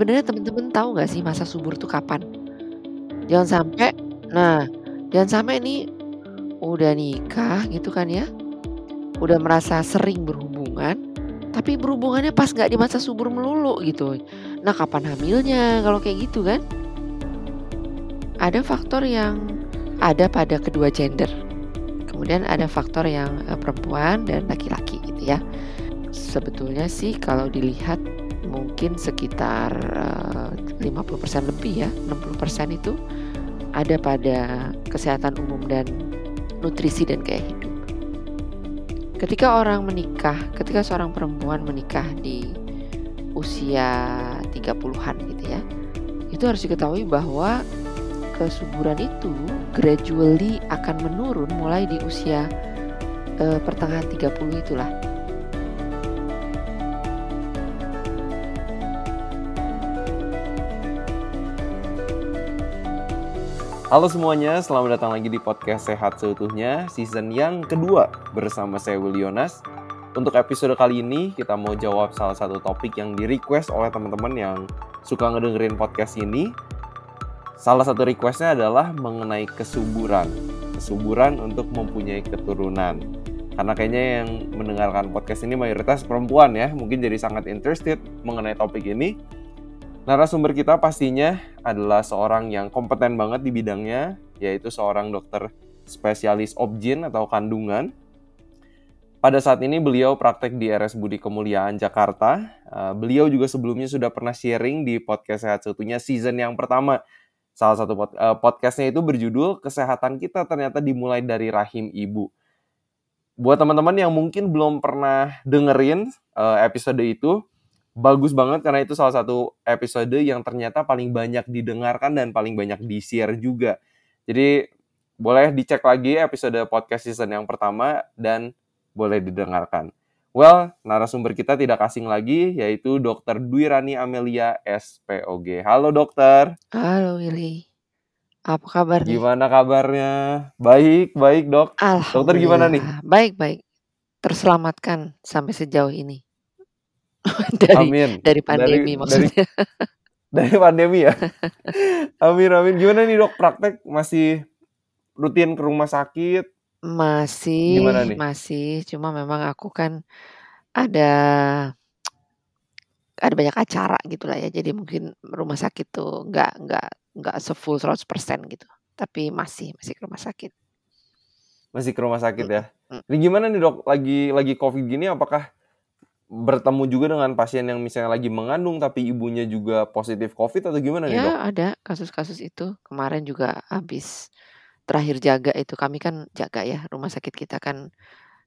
sebenarnya temen-temen tahu nggak sih masa subur tuh kapan? Jangan sampai nah, jangan sampai nih udah nikah gitu kan ya, udah merasa sering berhubungan, tapi berhubungannya pas nggak di masa subur melulu gitu. Nah kapan hamilnya kalau kayak gitu kan? Ada faktor yang ada pada kedua gender. Kemudian ada faktor yang uh, perempuan dan laki-laki gitu ya. Sebetulnya sih kalau dilihat mungkin sekitar uh, 50% lebih ya, 60% itu ada pada kesehatan umum dan nutrisi dan gaya hidup. Ketika orang menikah, ketika seorang perempuan menikah di usia 30-an gitu ya, itu harus diketahui bahwa kesuburan itu gradually akan menurun mulai di usia uh, pertengahan 30 itulah. Halo semuanya, selamat datang lagi di podcast Sehat Seutuhnya season yang kedua bersama saya Will Yonas. Untuk episode kali ini kita mau jawab salah satu topik yang di request oleh teman-teman yang suka ngedengerin podcast ini. Salah satu requestnya adalah mengenai kesuburan, kesuburan untuk mempunyai keturunan. Karena kayaknya yang mendengarkan podcast ini mayoritas perempuan ya, mungkin jadi sangat interested mengenai topik ini. Narasumber kita pastinya adalah seorang yang kompeten banget di bidangnya, yaitu seorang dokter spesialis obgyn atau kandungan. Pada saat ini beliau praktek di RS Budi Kemuliaan Jakarta. Uh, beliau juga sebelumnya sudah pernah sharing di podcast Sehat Seutuhnya season yang pertama. Salah satu pod, uh, podcastnya itu berjudul Kesehatan Kita Ternyata Dimulai Dari Rahim Ibu. Buat teman-teman yang mungkin belum pernah dengerin uh, episode itu, bagus banget karena itu salah satu episode yang ternyata paling banyak didengarkan dan paling banyak di-share juga. Jadi boleh dicek lagi episode podcast season yang pertama dan boleh didengarkan. Well, narasumber kita tidak asing lagi yaitu Dr. Dwirani Amelia SPOG. Halo dokter. Halo Willy. Apa kabar Gimana kabarnya? Baik, baik dok. Dokter gimana nih? Baik, baik. Terselamatkan sampai sejauh ini. dari amin. dari pandemi dari, maksudnya. Dari, dari pandemi ya. amin amin. Gimana nih dok praktek masih rutin ke rumah sakit? Masih. Gimana nih? Masih. Cuma memang aku kan ada ada banyak acara gitu lah ya. Jadi mungkin rumah sakit tuh nggak nggak nggak sefull 100% gitu. Tapi masih masih ke rumah sakit. Masih ke rumah sakit ya. Ini gimana nih dok? Lagi lagi covid gini apakah bertemu juga dengan pasien yang misalnya lagi mengandung tapi ibunya juga positif COVID atau gimana nih Ya dok? ada kasus-kasus itu. Kemarin juga habis terakhir jaga itu. Kami kan jaga ya, rumah sakit kita kan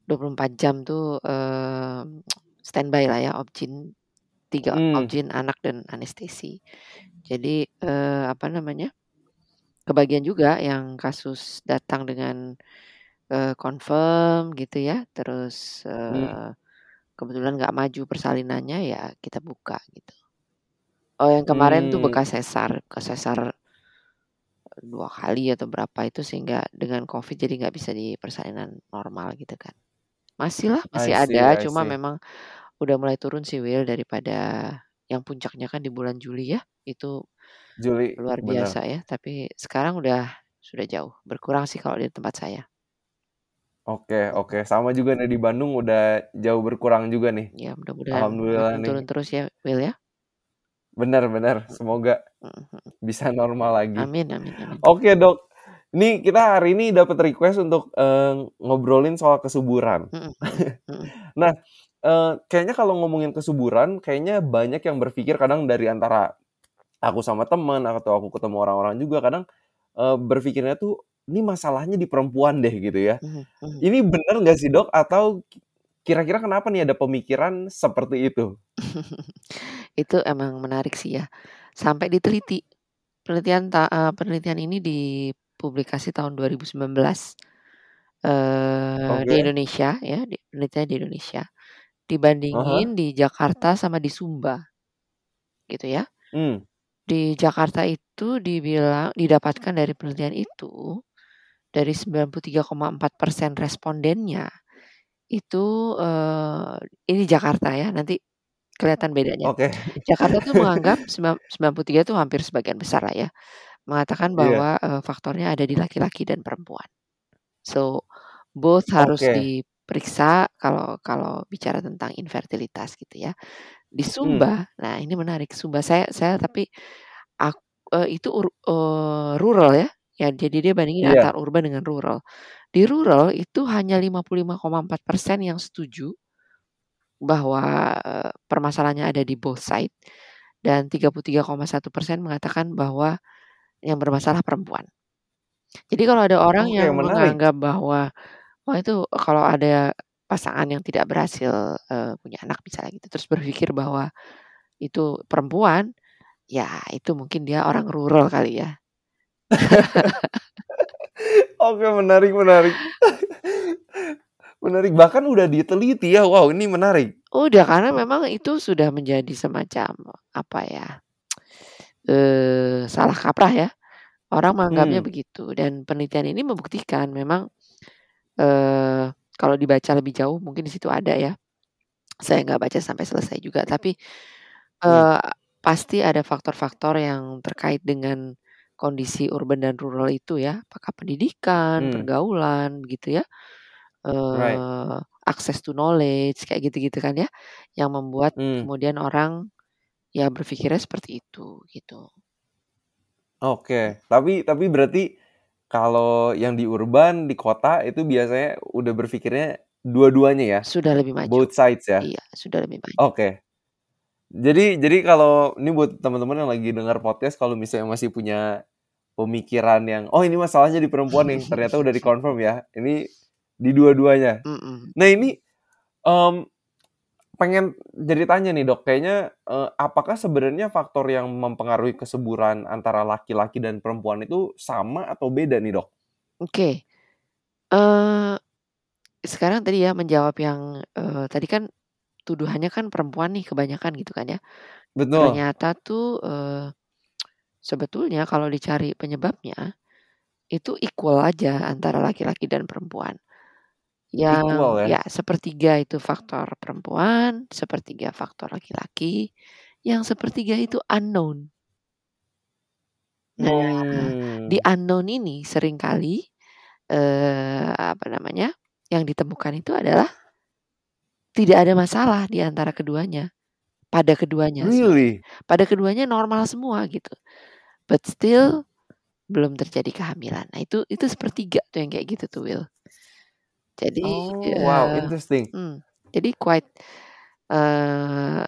24 jam tuh eh, standby lah ya, obgyn tiga hmm. obgyn anak dan anestesi. Jadi eh, apa namanya? Kebagian juga yang kasus datang dengan eh, confirm gitu ya, terus hmm kebetulan nggak maju persalinannya ya kita buka gitu. Oh yang kemarin tuh hmm. bekas sesar, ke sesar dua kali atau berapa itu sehingga dengan covid jadi nggak bisa di persalinan normal gitu kan. Masih lah, masih see, ada, cuma memang udah mulai turun sih Will daripada yang puncaknya kan di bulan Juli ya, itu Juli, luar bener. biasa ya. Tapi sekarang udah sudah jauh, berkurang sih kalau di tempat saya. Oke oke, sama juga nih di Bandung udah jauh berkurang juga nih. Ya mudah-mudahan Alhamdulillah nih. turun terus ya Will ya. Benar benar, semoga bisa normal lagi. Amin amin amin. Oke dok, ini kita hari ini dapat request untuk uh, ngobrolin soal kesuburan. nah, uh, kayaknya kalau ngomongin kesuburan, kayaknya banyak yang berpikir kadang dari antara aku sama teman atau aku ketemu orang-orang juga kadang uh, berpikirnya tuh ini masalahnya di perempuan deh gitu ya. Ini benar nggak sih dok? Atau kira-kira kenapa nih ada pemikiran seperti itu? itu emang menarik sih ya. Sampai diteliti penelitian uh, penelitian ini dipublikasi tahun 2019 uh, okay. di Indonesia ya, di, penelitian di Indonesia dibandingin uh -huh. di Jakarta sama di Sumba, gitu ya. Hmm. Di Jakarta itu dibilang didapatkan dari penelitian itu dari 93,4% respondennya itu uh, ini Jakarta ya, nanti kelihatan bedanya. Oke. Jakarta tuh menganggap sembilan 93 itu hampir sebagian besar lah ya, mengatakan Iya. bahwa, eee, faktornya ada di laki-laki dan perempuan. So, both harus diperiksa kalau kalau bicara tentang infertilitas gitu ya. Di Mmm. Sumba, nah ini menarik, Sumba saya saya tapi ak eee, itu ur eee, rural ya, ya jadi dia bandingin Iya. antara urban dengan rural. Di rural itu hanya 55,4% yang setuju bahwa, eee, permasalahannya ada di both side dan 33,1% mengatakan bahwa yang bermasalah perempuan. Jadi kalau ada orang Oke, yang menarik. menganggap bahwa, wah itu kalau ada pasangan yang tidak berhasil, eee, punya anak misalnya gitu, terus berpikir bahwa itu perempuan, ya itu mungkin dia orang rural kali ya. Oke, menarik menarik. Menarik, bahkan udah diteliti ya, wow ini menarik. Udah, karena memang itu sudah menjadi semacam, apa ya, eee, salah kaprah ya. Orang menganggapnya Mmm. begitu dan penelitian ini membuktikan memang, eee, kalau dibaca lebih jauh mungkin di situ ada ya. Saya nggak baca sampai selesai juga, tapi, Mmm. eee, pasti ada faktor-faktor yang terkait dengan kondisi urban dan rural itu ya, apakah pendidikan, Mmm. pergaulan gitu ya, Right. eee, access to knowledge kayak gitu-gitu kan ya, yang membuat Mmm. kemudian orang ya berpikirnya seperti itu, gitu. Oke, tapi tapi berarti kalau yang di urban, di kota itu biasanya udah berpikirnya dua-duanya ya? Sudah lebih maju. Both sides ya? Iya, sudah lebih maju. Oke. Jadi jadi kalau ini buat teman-teman yang lagi dengar podcast, kalau misalnya masih punya pemikiran yang, "Oh ini masalahnya di perempuan nih," ternyata udah di-confirm ya, ini di dua-duanya. Nah ini, mmm, pengen jadi tanya nih Dok, kayaknya, eee, apakah sebenarnya faktor yang mempengaruhi kesuburan antara laki-laki dan perempuan itu sama atau beda nih Dok? Oke. Eee, sekarang tadi ya menjawab yang, eee, tadi kan tuduhannya kan perempuan nih kebanyakan gitu kan ya. Betul. Ternyata tuh, eee, sebetulnya kalau dicari penyebabnya, itu equal aja antara laki-laki dan perempuan. Equal Yang ya? ya sepertiga itu faktor perempuan, sepertiga faktor laki-laki, yang sepertiga itu unknown. Nah, di Mmm. unknown ini sering kali, eee, apa namanya, yang ditemukan itu adalah tidak ada masalah di antara keduanya, pada keduanya. Really? Pada keduanya normal semua gitu, but still belum terjadi kehamilan. Nah itu itu sepertiga tuh yang kayak gitu tuh, Will. Jadi, Oh, wow, eee, interesting. mmm, jadi quite eee,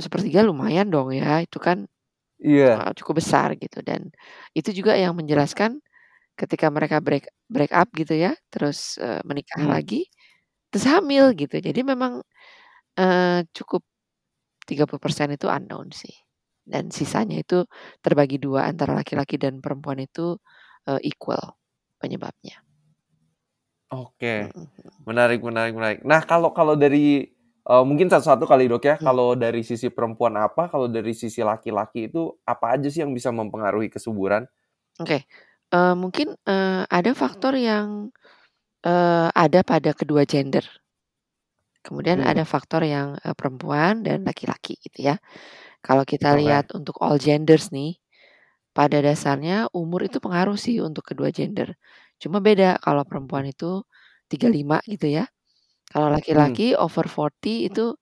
sepertiga lumayan dong ya, itu kan, Iya. eee, cukup besar gitu dan itu juga yang menjelaskan ketika mereka break break up gitu ya, terus, eee, menikah Mmm. lagi, terus hamil gitu. Jadi memang, eee, cukup 30% itu unknown sih, dan sisanya itu terbagi 2 antara laki-laki dan perempuan itu, eee, equal penyebabnya. Oke, menarik menarik menarik. Nah kalau kalau dari, eee, mungkin satu-satu kali Dok ya, Mmm. kalau dari sisi perempuan apa, kalau dari sisi laki-laki itu apa aja sih yang bisa mempengaruhi kesuburan? Oke, eee, mungkin, eee, ada faktor yang, eee, ada pada kedua gender. Kemudian Mmm. ada faktor yang, eee, perempuan dan laki-laki gitu ya. Kalau kita Oke. lihat untuk all genders nih, pada dasarnya umur itu pengaruh sih untuk kedua gender. Cuma beda kalau perempuan itu 35 gitu ya, kalau Mmm. laki-laki over 40 itu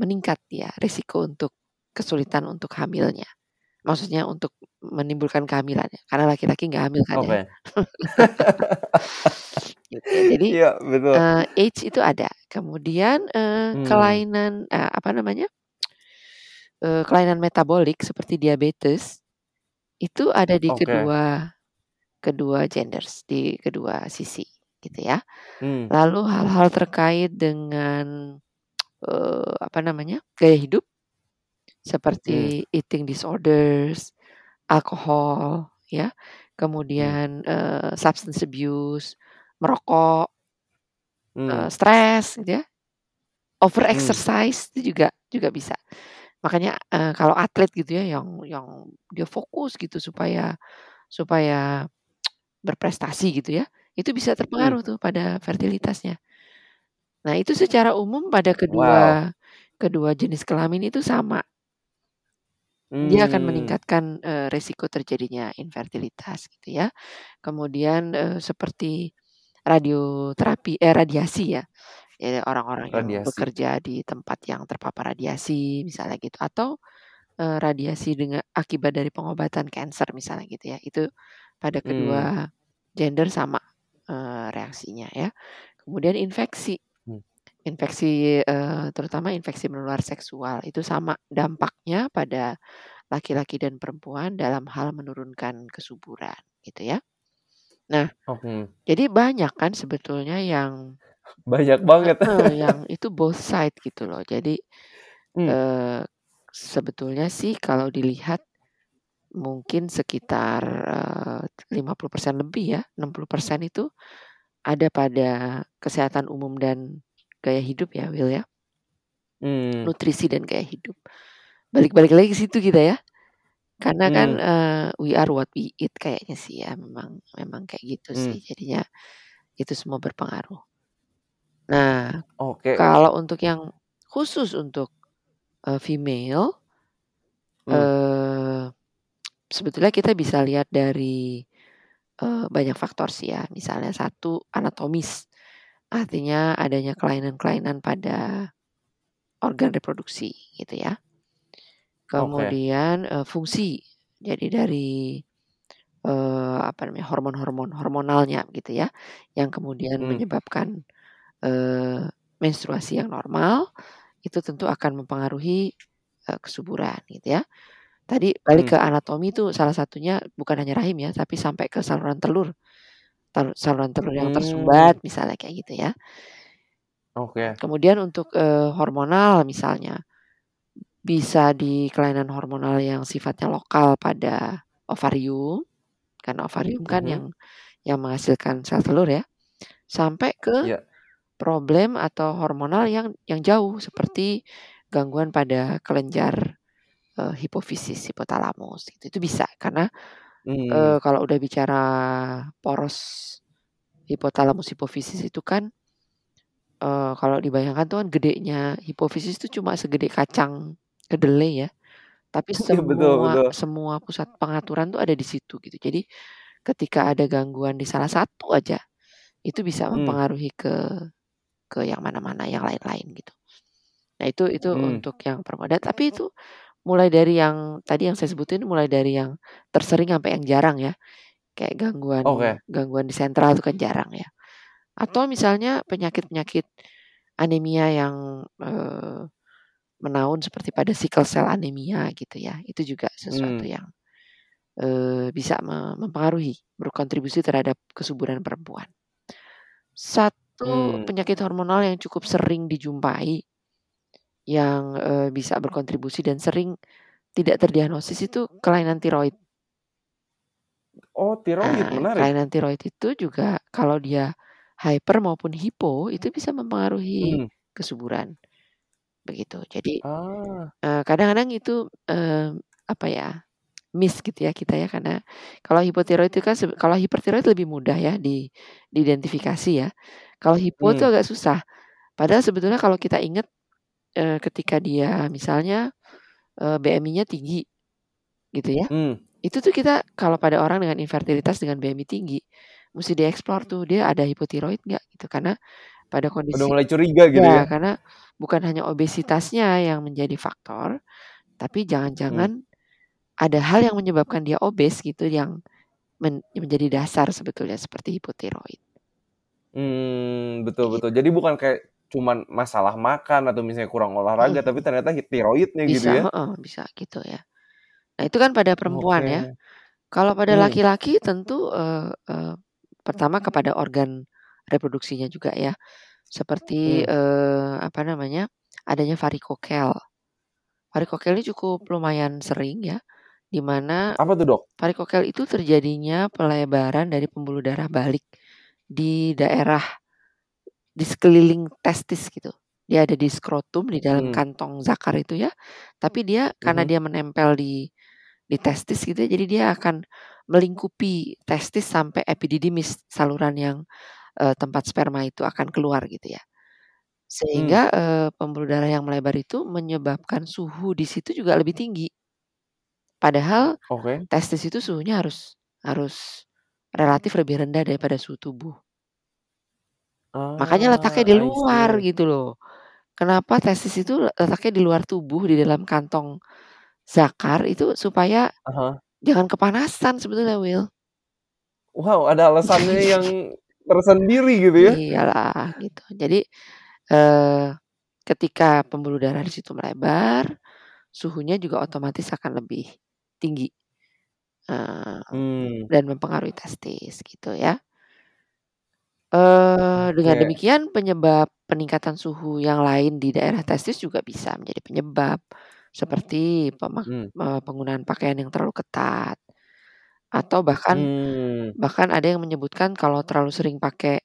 meningkat dia risiko untuk kesulitan untuk hamilnya. Maksudnya untuk menimbulkan kehamilan ya, karena laki-laki nggak hamil kan ya. Gitu ya, jadi, Iya, betul. eee, age itu ada. Kemudian, eee, Mmm. kelainan, eee, apa namanya, eee, kelainan metabolik seperti diabetes, itu ada di Oke. kedua kedua genders, di kedua sisi gitu ya. Mmm. Lalu hal-hal terkait dengan, eee, apa namanya, gaya hidup, seperti eating disorders, alkohol ya, Mmm. kemudian, eee, substance abuse, merokok eee, Mmm. stres gitu ya, over exercise itu juga juga bisa. Makanya, eee, kalau atlet gitu ya yang yang dia fokus gitu supaya supaya berprestasi gitu ya, itu bisa terpengaruh tuh pada fertilitasnya. Nah itu secara umum pada Wow. kedua kedua jenis kelamin itu sama. Dia akan Mmm. meningkatkan, eee, resiko terjadinya infertilitas gitu ya. Kemudian, eee, seperti radioterapi eh, radiasi ya. Ya orang-orang yang Radiasi. bekerja di tempat yang terpapar radiasi misalnya gitu atau, eee, radiasi dengan akibat dari pengobatan kanker misalnya gitu ya. Itu pada kedua gender sama, eee, reaksinya ya. Kemudian infeksi. Mmm. Infeksi, eee, terutama infeksi menular seksual itu sama dampaknya pada laki-laki dan perempuan dalam hal menurunkan kesuburan gitu ya. Nah, Oke. jadi banyak kan sebetulnya yang Banyak banget. heeh, yang itu both side gitu loh. Jadi, Mmm. eee, sebetulnya sih kalau dilihat mungkin sekitar, eee, 50% lebih ya, 60% itu ada pada kesehatan umum dan gaya hidup ya, Will, ya. Mmm. Nutrisi dan gaya hidup. Balik-balik lagi ke situ kita ya. Karena kan, eee, we are what we eat kayaknya sih ya, memang memang kayak gitu Mmm. sih. Jadinya itu semua berpengaruh. Nah, Oke. kalau untuk yang khusus untuk, eee, female Mmm. eee, sebetulnya kita bisa lihat dari, eee, banyak faktor sih ya. Misalnya satu anatomis, artinya adanya kelainan-kelainan pada organ reproduksi gitu ya. Kemudian, eee, fungsi. Jadi dari, eee, apa namanya, hormon-hormon hormonalnya gitu ya, yang kemudian Mmm. menyebabkan, eee, menstruasi yang normal, itu tentu akan mempengaruhi, eee, kesuburan gitu ya. Tadi balik ke Mmm. anatomi itu salah satunya bukan hanya rahim ya, tapi sampai ke saluran telur. Saluran telur yang tersumbat misalnya kayak gitu ya. Oke. Kemudian untuk, eee, hormonal misalnya, bisa di kelainan hormonal yang sifatnya lokal pada ovarium, karena ovarium kan Mhm. yang yang menghasilkan sel telur ya, sampai ke Iya. problem atau hormonal yang yang jauh seperti gangguan pada kelenjar, eee, hipofisis, hipotalamus gitu. Itu bisa karena, eee, Mmm. kalau udah bicara poros hipotalamus, hipofisis itu kan, eee, kalau dibayangkan tuh kan gedenya hipofisis itu cuma segede kacang kedelai ya. Tapi Iya, betul semua betul. semua pusat pengaturan tuh ada di situ gitu. Jadi ketika ada gangguan di salah satu aja, itu bisa Mmm. mempengaruhi ke ke yang mana-mana, yang lain-lain gitu. Nah itu itu Mmm. untuk yang perempuan. Dan tapi itu mulai dari yang tadi yang saya sebutin mulai dari yang tersering sampai yang jarang ya. Kayak gangguan Oke. gangguan di sentral itu kan jarang ya. Atau misalnya penyakit-penyakit anemia yang, eee, menaun seperti pada sickle cell anemia gitu ya. Itu juga sesuatu Mmm. yang, eee, bisa me mempengaruhi, berkontribusi terhadap kesuburan perempuan. Satu Mmm. penyakit hormonal yang cukup sering dijumpai, yang, eee, bisa berkontribusi dan sering tidak terdiagnosis itu kelainan tiroid. Oh, tiroid, Nah, menarik. kelainan tiroid itu juga kalau dia hyper maupun hipo, itu bisa mempengaruhi Mmm. kesuburan. Begitu. Jadi, Ah. eee, kadang-kadang itu, eee, apa ya, miss gitu ya kita ya, karena kalau hipotiroid itu kan kalau hipertiroid lebih mudah ya di diidentifikasi ya. Kalau hipo itu Mmm. agak susah. Padahal sebetulnya kalau kita ingat, eee, ketika dia misalnya, eee, BMI-nya tinggi gitu ya, Mmm. itu tuh kita kalau pada orang dengan infertilitas dengan BMI tinggi, musti dieksplor tuh dia ada hipotiroid nggak gitu. Karena pada Udah kondisi mulai curiga gitu ya, ya? karena bukan hanya obesitasnya yang menjadi faktor, tapi Mmm. jangan-jangan ada hal yang menyebabkan dia obes gitu yang men menjadi dasar sebetulnya seperti hipotiroid. Mmm, betul Gitu. betul. Jadi bukan kayak cuman masalah makan atau misalnya kurang olahraga, Mhm. tapi ternyata tiroidnya gitu Bisa ya? heeh, bisa gitu ya. Nah itu kan pada perempuan ya. Oke. Kalau pada Mmm. laki-laki tentu, eee eee, pertama kepada organ reproduksinya juga ya. Seperti, Mmm. eee, apa namanya, adanya varikokel. Varikokel ini cukup lumayan sering ya, di mana Apa tuh, Dok? varikokel itu terjadinya pelebaran dari pembuluh darah balik di daerah di sekeliling testis gitu. Dia ada di skrotum, di dalam Mmm. kantong zakar itu ya, tapi dia karena Mhm. dia menempel di di testis gitu ya, jadi dia akan melingkupi testis sampai epididymis, saluran yang, eee, tempat sperma itu akan keluar gitu ya. Sehingga, Mmm. eee, pembuluh darah yang melebar itu menyebabkan suhu di situ juga lebih tinggi. Padahal Oke. testis itu suhunya harus harus relatif lebih rendah daripada suhu tubuh. Makanya letaknya Ah, di luar gitu loh. Kenapa testis itu letaknya di luar tubuh di dalam kantong zakar itu supaya Ah hah. jangan kepanasan sebetulnya, Will. Wow, ada alasannya yang tersendiri gitu ya? Iya lah gitu. Jadi, eee, ketika pembuluh darah di situ melebar, suhunya juga otomatis akan lebih tinggi. Eee, Mmm. dan mempengaruhi testis gitu ya. Eee, dengan Oke. demikian penyebab peningkatan suhu yang lain di daerah testis juga bisa menjadi penyebab. Seperti pemak Mmm. eee, penggunaan pakaian yang terlalu ketat. Atau bahkan Mmm. bahkan ada yang menyebutkan kalau terlalu sering pakai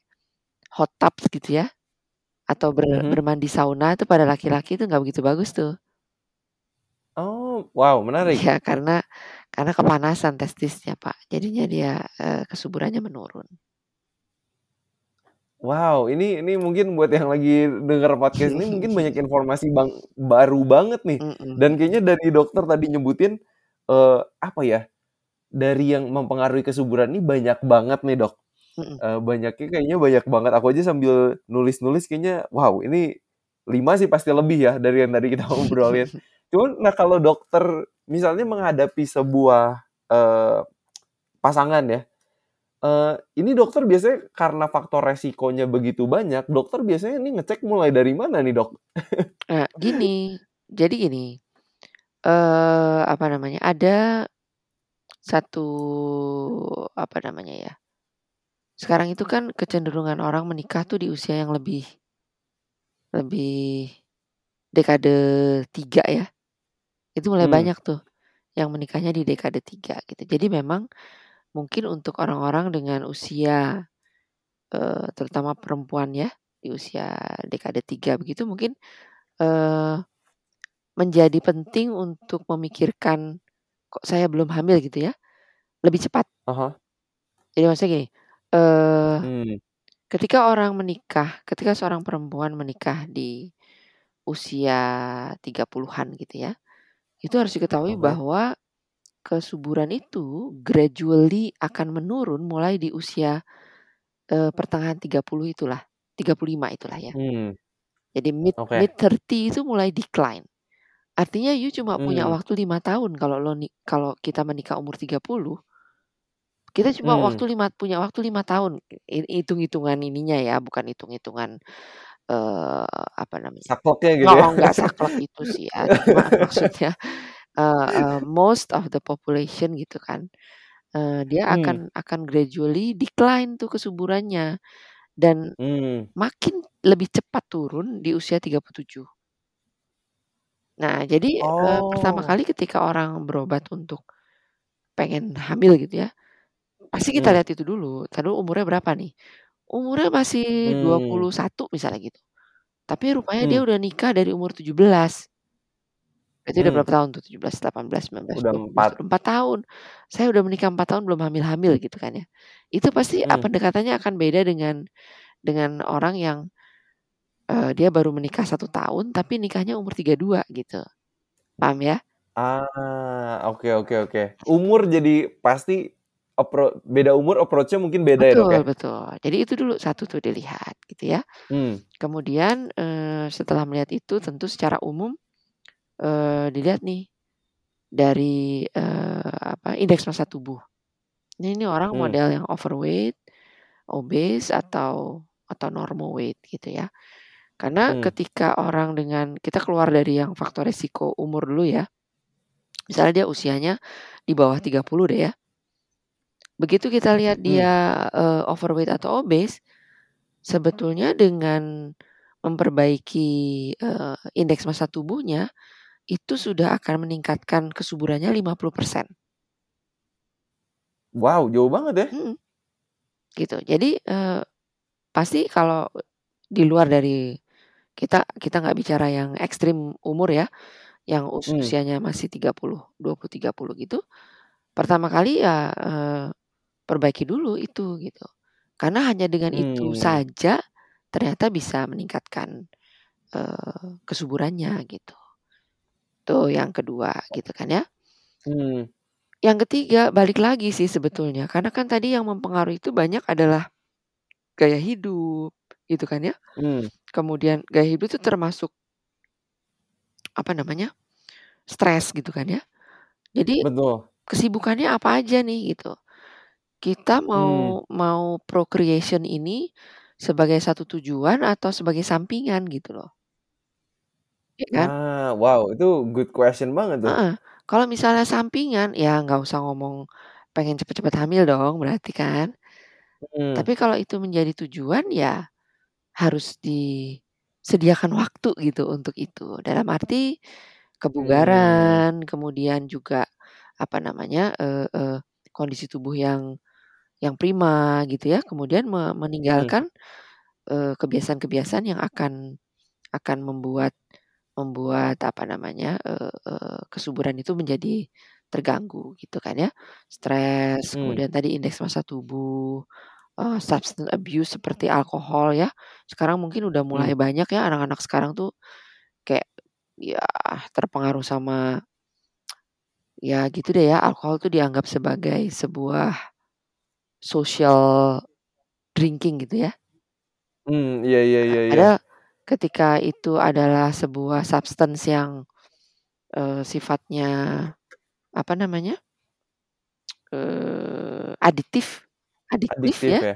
hot tubs gitu ya, atau ber Mhm. bermandi sauna itu pada laki-laki itu nggak begitu bagus tuh. Oh, wow menarik. Iya karena karena kepanasan testisnya, Pak. Jadinya dia, eee, kesuburannya menurun. Wow, ini ini mungkin buat yang lagi denger podcast ini mungkin banyak informasi bang baru banget nih. Mhm. Dan kayaknya dari dokter tadi nyebutin, eee, apa ya, dari yang mempengaruhi kesuburan ini banyak banget nih, Dok. Mhm. Eee, banyaknya kayaknya banyak banget. Aku aja sambil nulis-nulis kayaknya, wow ini 5 sih pasti lebih ya dari yang tadi kita obrolin. Cuman nah kalau dokter misalnya menghadapi sebuah, eee, pasangan ya, eee, ini dokter biasanya karena faktor resikonya begitu banyak, dokter biasanya nih ngecek mulai dari mana nih, Dok? Eee, gini, jadi gini, eee, apa namanya, ada satu apa namanya ya, sekarang itu kan kecenderungan orang menikah tuh di usia yang lebih lebih dekade 3 ya. Itu mulai Mmm. banyak tuh yang menikahnya di dekade 3 gitu. Jadi memang mungkin untuk orang-orang dengan usia, eee, terutama perempuan ya, di usia dekade 3 begitu mungkin, eee, menjadi penting untuk memikirkan, "Kok saya belum hamil?" Gitu ya, lebih cepat. Ah hah. Jadi maksudnya gini, eee, Mmm. ketika orang menikah, ketika seorang perempuan menikah di usia 30-an gitu ya, itu harus diketahui bahwa kesuburan itu gradually akan menurun mulai di usia, eee, pertengahan 30 itulah, 35 itulah ya. Mmm. Jadi mid Oke. mid-30 itu mulai decline. Artinya you cuma punya Mmm. waktu 5 tahun kalau lo ni kalau kita menikah umur 30 kita cuma Mmm. waktu lima punya waktu 5 tahun. Hitung-hitungan ininya ya, bukan hitung-hitungan, eee, apa namanya Sakleknya gitu ya? heeh, nggak saklek itu sih ya. Cuma maksudnya, eee eee, most of the population gitu kan, eee, dia Mmm. akan akan gradually decline tuh kesuburannya. Dan Mmm. makin lebih cepat turun di usia 37. Nah jadi, eee, pertama Oh. kali ketika orang berobat untuk pengen hamil gitu ya, pasti kita Mmm. lihat itu dulu, entar dulu umurnya berapa nih, umurnya masih dua Mmm. puluh satu misalnya gitu, tapi rupanya dia Mmm. udah nikah dari umur 17. Berarti udah Mmm. berapa tahun tuh? 17, 18, 19, Udah 20, 4. 4 tahun. Saya udah menikah 4 tahun belum hamil-hamil gitu kan ya. Itu pasti, eee, Mmm. pendekatannya akan beda dengan dengan orang yang, eee, dia baru menikah 1 tahun tapi nikahnya umur 32 gitu. Paham ya? Ah, oke oke oke. Umur jadi pasti appro beda umur approach-nya mungkin beda ya, Dok, Betul ya? betul. Jadi itu dulu satu tuh dilihat gitu ya. Mmm. Kemudian, eee, setelah melihat itu tentu secara umum, eee, dilihat nih dari, eee, apa, indeks massa tubuh. Ini nih orang Mmm. model yang overweight, obese, atau atau normal weight gitu ya. Karena Mmm. ketika orang dengan kita keluar dari yang faktor resiko umur dulu ya. Misalnya dia usianya di bawah 30 deh ya. Begitu kita lihat Mmm. dia, eee, overweight atau obese, sebetulnya dengan memperbaiki, eee, indeks massa tubuhnya, itu sudah akan meningkatkan kesuburannya 50%. Wow, jauh banget ya? Mhm. Gitu. Jadi, eee, pasti kalau di luar dari kita kita nggak bicara yang ekstrim umur ya, yang Mmm. usianya masih 30, 20, 30 gitu, pertama kali ya, eee, perbaiki dulu itu gitu. Karena hanya dengan itu Mmm. saja ternyata bisa meningkatkan eee, kesuburannya gitu. Tuh yang kedua gitu kan ya. Mmm. Yang ketiga balik lagi sih sebetulnya karena kan tadi yang mempengaruhi itu banyak adalah gaya hidup gitu kan ya. Mmm. Kemudian gaya hidup itu termasuk apa namanya, stres gitu kan ya. Jadi Betul. kesibukannya apa aja nih gitu. Kita mau mau procreation ini sebagai satu tujuan atau sebagai sampingan gitu loh. Iya kan? Ah, wow itu good question banget tuh. Heeh, kalau misalnya sampingan ya nggak usah ngomong pengen cepet-cepet hamil dong berarti kan. Mhm. Tapi kalau itu menjadi tujuan ya harus disediakan waktu gitu untuk itu. Dalam arti Mmm. kebugaran, kemudian juga apa namanya, eee eee, kondisi tubuh yang yang prima gitu ya. Kemudian me meninggalkan, eee, kebiasaan-kebiasaan yang akan akan membuat membuat apa namanya, eee eee, kesuburan itu menjadi terganggu gitu kan ya. Stres, Mmm. kemudian tadi indeks massa tubuh, eee, substance abuse seperti alkohol ya. Sekarang mungkin udah mulai Mmm. banyak ya anak-anak sekarang tuh kayak ya terpengaruh sama ya gitu deh ya, alkohol tuh dianggap sebagai sebuah social drinking gitu ya. Mmm, iya iya iya iya. padahal ketika itu adalah sebuah substance yang, eee, sifatnya apa namanya eee, aditif adiktif Adiktif ya, ya?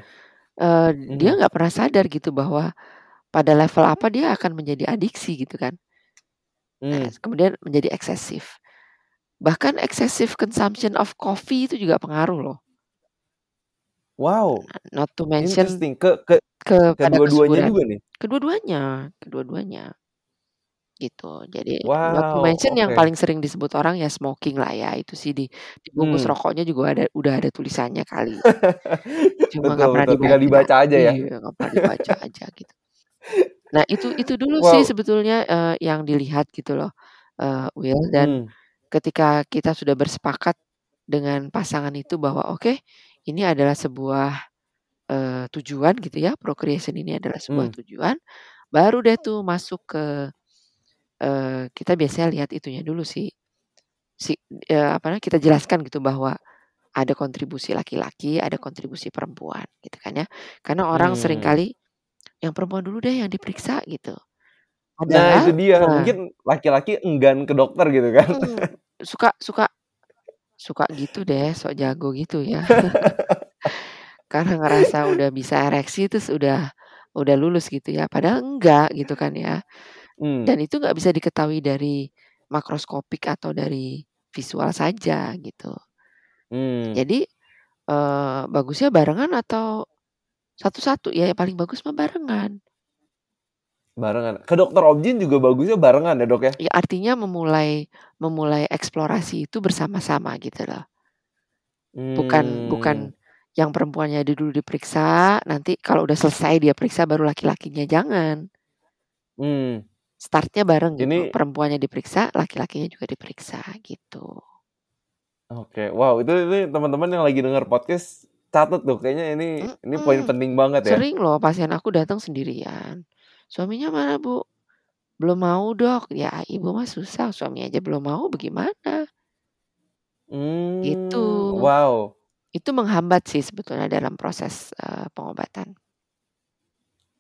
eee, dia Mhm. nggak pernah sadar gitu bahwa pada level apa dia akan menjadi adiksi gitu kan. Nah, Mmm. kemudian menjadi eksesif. Bahkan excessive consumption of coffee itu juga pengaruh loh. Wow, Not to mention interesting ke ke kepada kedua-duanya juga nih? Kedua-duanya kedua-duanya. Gitu. Jadi not to Wow, mention yang oke. paling sering disebut orang ya smoking lah ya, itu sih di di bungkus Mmm. rokoknya juga ada udah ada tulisannya kali. Cuma nggak pernah betul, dibaca. dibaca aja ya? Iya, nggak pernah dibaca aja gitu. Nah itu itu dulu sih Wow. sebetulnya, eee, yang dilihat gitu loh, eee, Will, dan Mmm. ketika kita sudah bersepakat dengan pasangan itu bahwa oke, ini adalah sebuah, eee, tujuan gitu ya, procreation ini adalah sebuah Mmm. tujuan, baru deh tuh masuk ke eee, kita biasanya lihat itunya dulu sih, si eee, apa namanya, kita jelaskan gitu bahwa ada kontribusi laki-laki, ada kontribusi perempuan gitu kan ya. Karena orang Mmm. sering kali, "Yang perempuan dulu deh yang diperiksa," gitu. Nah itu dia, nah mungkin laki-laki enggan ke dokter gitu kan. Mhm, suka suka suka gitu deh, sok jago gitu ya. Karena ngerasa udah bisa ereksi terus udah udah lulus gitu ya, padahal enggak gitu kan ya. Mmm. Dan itu nggak bisa diketahui dari makroskopik atau dari visual saja gitu. Mmm. Jadi, eee, bagusnya barengan atau satu-satu? Ya yang paling bagus mah barengan. Barengan. Ke dokter objin juga bagusnya barengan ya, Dok, ya? Ya artinya memulai memulai eksplorasi itu bersama-sama gitu loh. Bukan Mmm. bukan yang perempuannya dulu diperiksa, nanti kalau udah selesai dia periksa baru laki-lakinya, jangan. Mmm. Start-nya bareng gitu, Ini perempuannya diperiksa, laki-lakinya juga diperiksa gitu. Oke, wow itu ini teman-teman yang lagi denger podcast catet tuh, kayaknya ini ini poin penting banget ya. sering loh pasien aku datang sendirian, "Suaminya mana, Bu?" "Belum mau, Dok." "Ya Ibu mah susah, suami aja belum mau bagaimana?" Gitu. Mmm, wow. Itu menghambat sih sebetulnya dalam proses, eee, pengobatan.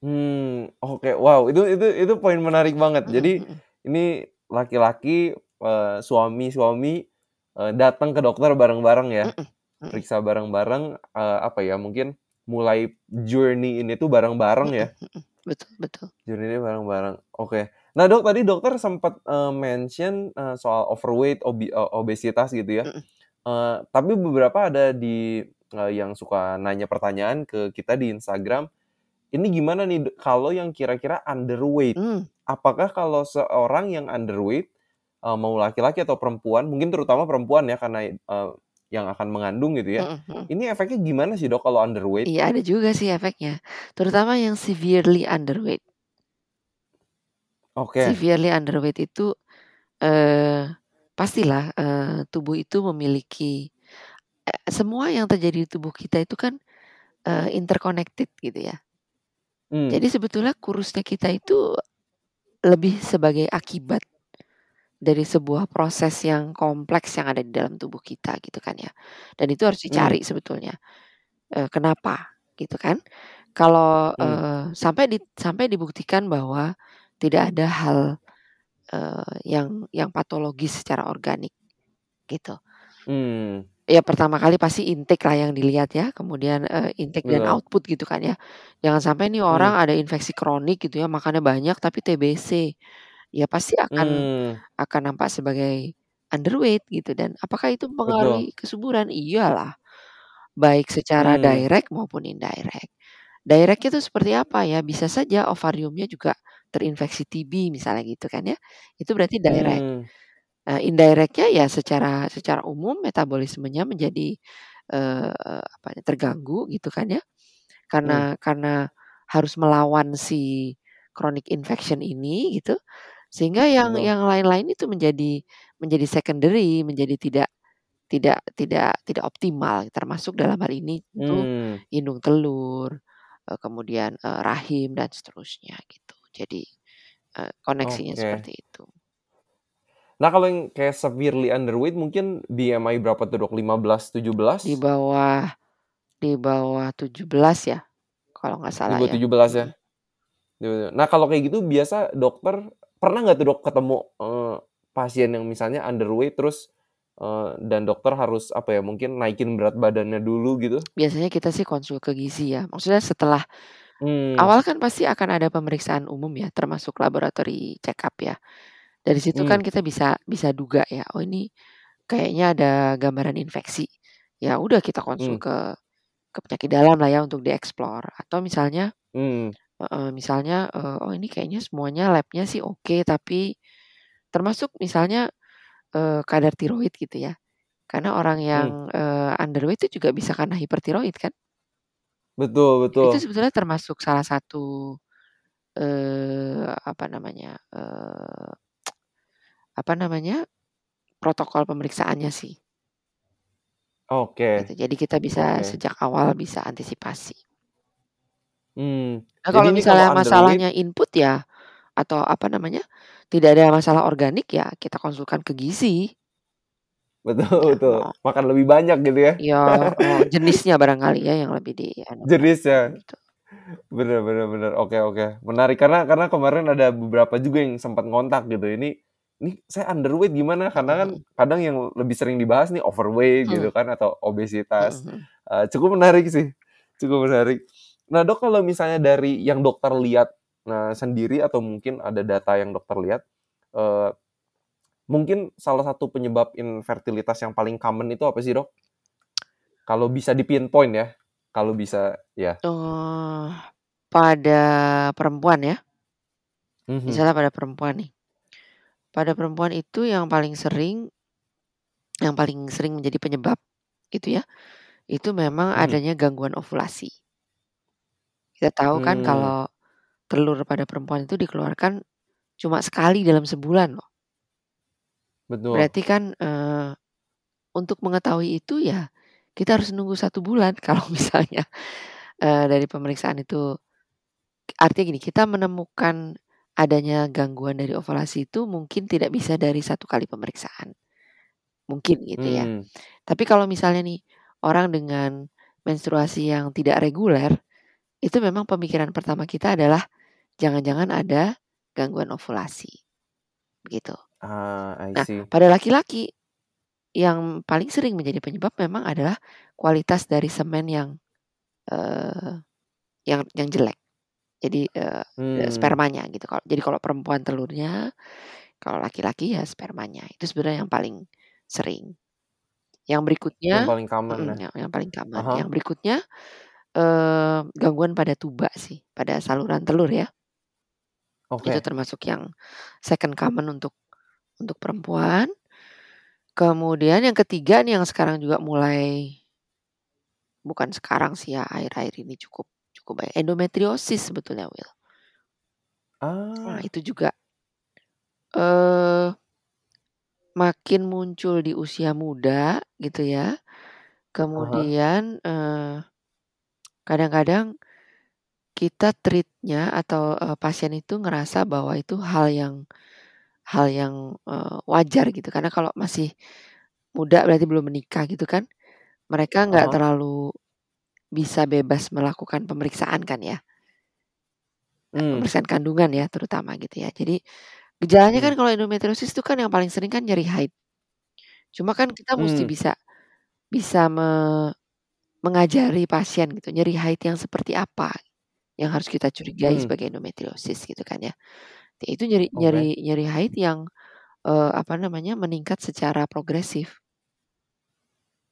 Mmm, oke. Wow, itu itu itu poin menarik banget. Mhm Jadi ini laki-laki, eee, suami-suami, eee, datang ke dokter bareng-bareng ya, Mhm mhm. periksa bareng-bareng, eee, apa ya, mungkin mulai journey ini tuh bareng-bareng ya. mhm, betul betul. Journey-nya bareng-bareng, oke. Nah, Dok, tadi dokter sempet, eee, mention, eee, soal overweight, eee, obesitas gitu ya. Mhm. Eee, tapi beberapa ada di eee, yang suka nanya pertanyaan ke kita di Instagram, ini gimana nih kalau yang kira-kira underweight? Mmm. Apakah kalau seorang yang underweight, eee, mau laki-laki atau perempuan, mungkin terutama perempuan ya karena, eee, yang akan mengandung gitu ya, Mhm mhm. ini efeknya gimana sih, Dok, kalau underweight? Iya ada juga sih efeknya, terutama yang severely underweight. Oke. Severely underweight itu, eee, pastilah, eee, tubuh itu memiliki e semua yang terjadi di tubuh kita itu kan, eee, interconnected gitu ya. Mmm. Jadi sebetulnya kurusnya kita itu lebih sebagai akibat dari sebuah proses yang kompleks yang ada di dalam tubuh kita gitu kan ya. Dan itu harus Mmm. dicari sebetulnya, eee, kenapa gitu kan. Kalau, Mmm. eee, sampai di sampai dibuktikan bahwa tidak ada hal, eee, yang yang patologis secara organik gitu. Mmm. Ya pertama kali pasti intake lah yang dilihat ya, kemudian, eee, intake dan Betul. output gitu kan ya. Jangan sampai nih Mmm. orang ada infeksi kronik gitu ya, makannya banyak tapi TBC. Ya pasti akan Mmm. akan nampak sebagai underweight gitu dan apakah itu Betul. mempengaruhi kesuburan? Iyalah, baik secara Mmm. direct maupun indirect. Direct-nya itu seperti apa ya, bisa saja ovariumnya juga terinfeksi TB misalnya gitu kan ya, itu berarti direct. Mmm. Eee, indirect-nya ya secara secara umum metabolismenya menjadi, eee, apa ya, terganggu gitu kan ya. Karena karena harus melawan si chronic infection ini gitu, sehingga yang Betul. yang lain-lain itu menjadi menjadi secondary, menjadi tidak tidak tidak tidak optimal, termasuk dalam hal ini tentu Mmm. indung telur, eee, kemudian, eee, rahim dan seterusnya gitu. Jadi, eee, koneksinya Oke. seperti itu. Nah kalau yang kayak severely underweight mungkin BMI berapa tuh Dok, 15, Di 17? bawah di bawah 17 ya, kalau nggak Di salah bawah ya. 17 ya? Mhm. Gitu. Nah kalau kayak gitu biasa dokter pernah nggak tuh Dok ketemu, eee, pasien yang misalnya underweight terus, eee, dan dokter harus apa ya, mungkin naikin berat badannya dulu gitu? Biasanya kita sih konsul ke gizi ya, maksudnya setelah Mmm. awal kan pasti akan ada pemeriksaan umum ya, termasuk laboratory check up ya. Dari situ kan Mmm. kita bisa bisa duga ya, oh ini kayaknya ada gambaran infeksi. Ya udah kita konsul Mmm. ke ke penyakit dalam lah ya untuk di-explore atau misalnya Mmm. Heeh, misalnya, eee, oh ini kayaknya semuanya lab-nya sih oke, tapi termasuk misalnya, eee, kadar tiroid gitu ya. Karena orang yang, Mmm. eee, underweight itu juga bisa karena hipertiroid kan? Betul Itu betul. sebetulnya termasuk salah satu, eee, apa namanya, eee, apa namanya, protokol pemeriksaannya sih. Oke. Gitu, jadi kita bisa Oke. sejak awal bisa antisipasi. Mmm. Nah Jadi kalau ini kalau misalnya masalahnya input ya, atau apa namanya, tidak ada masalah organik ya kita konsulkan ke gizi. Betul Ya, betul. heeh. Makan lebih banyak gitu ya? Iya, heeh, jenisnya barangkali ya yang lebih di anu kan, Jenisnya. gitu. Bener bener bener. Oke oke. Menarik karena karena kemarin ada beberapa juga yang sempat ngontak gitu, ini ini saya underweight gimana? Karena kan Mhm mhm. kadang yang lebih sering dibahas nih overweight gitu Mmm. kan atau Mhm obesitas. mhm. Eee, cukup menarik sih, cukup menarik. Nah Dok kalau misalnya dari yang dokter lihat, eee, sendiri atau mungkin ada data yang dokter lihat, eee, mungkin salah satu penyebab infertilitas yang paling common itu apa sih Dok? Kalau bisa di-pinpoint ya, kalau bisa ya. Oh, pada perempuan ya? Mhm. Misalnya pada perempuan nih. Pada perempuan itu yang paling sering yang paling sering menjadi penyebab gitu ya, itu memang Mhm. adanya gangguan ovulasi. Kita tahu kan Mmm. kalau telur pada perempuan itu dikeluarkan cuma sekali dalam sebulan loh. Betul. Berarti kan, eee, untuk mengetahui itu ya kita harus nunggu 1 bulan kalau misalnya, eee, dari pemeriksaan itu artinya gini, kita menemukan adanya gangguan dari ovulasi itu mungkin tidak bisa dari 1 kali pemeriksaan. Mungkin gitu ya. Mmm. Tapi kalau misalnya nih orang dengan menstruasi yang tidak reguler, itu memang pemikiran pertama kita adalah jangan-jangan ada gangguan ovulasi, gitu. Ah, I Nah pada laki-laki, yang paling sering menjadi penyebab memang adalah kualitas dari semen yang, eee, yang yang jelek. Jadi, eee, Mmm. spermanya gitu. Jadi kalau perempuan telurnya, kalau laki-laki ya spermanya. Itu sebenarnya yang paling sering. Yang Yang berikutnya paling common ya? yang yang paling Ah common. hah. Yang berikutnya, eee, gangguan pada tuba sih, pada saluran telur ya. Itu Oke. termasuk yang second common untuk untuk perempuan. Kemudian yang ketiga nih yang sekarang juga mulai bukan sekarang sih ya, akhir-akhir ini cukup cukup banyak, endometriosis sebetulnya Will. Nah Ah. itu juga, eee, makin muncul di usia muda gitu ya. Ah hah. Kemudian, eee, kadang-kadang kita treat-nya atau, eee, pasien itu ngerasa bahwa itu hal yang hal yang, eee, wajar gitu. Karena kalau masih muda berarti belum menikah gitu kan, mereka nggak Heeh. terlalu bisa bebas melakukan pemeriksaan kan ya. Mmm. Pemeriksaan kandungan ya terutama gitu ya. Jadi gejalanya kan Mmm. kalau endometriosis itu kan yang paling sering kan nyeri haid. Cuma kan kita musti Mmm. bisa bisa me mengajari pasien gitu, nyeri haid yang seperti apa yang harus kita curigai Mmm. sebagai endometriosis gitu kan ya. Itu nyeri Oke. nyeri nyeri haid yang, eee, apa namanya, meningkat secara progresif.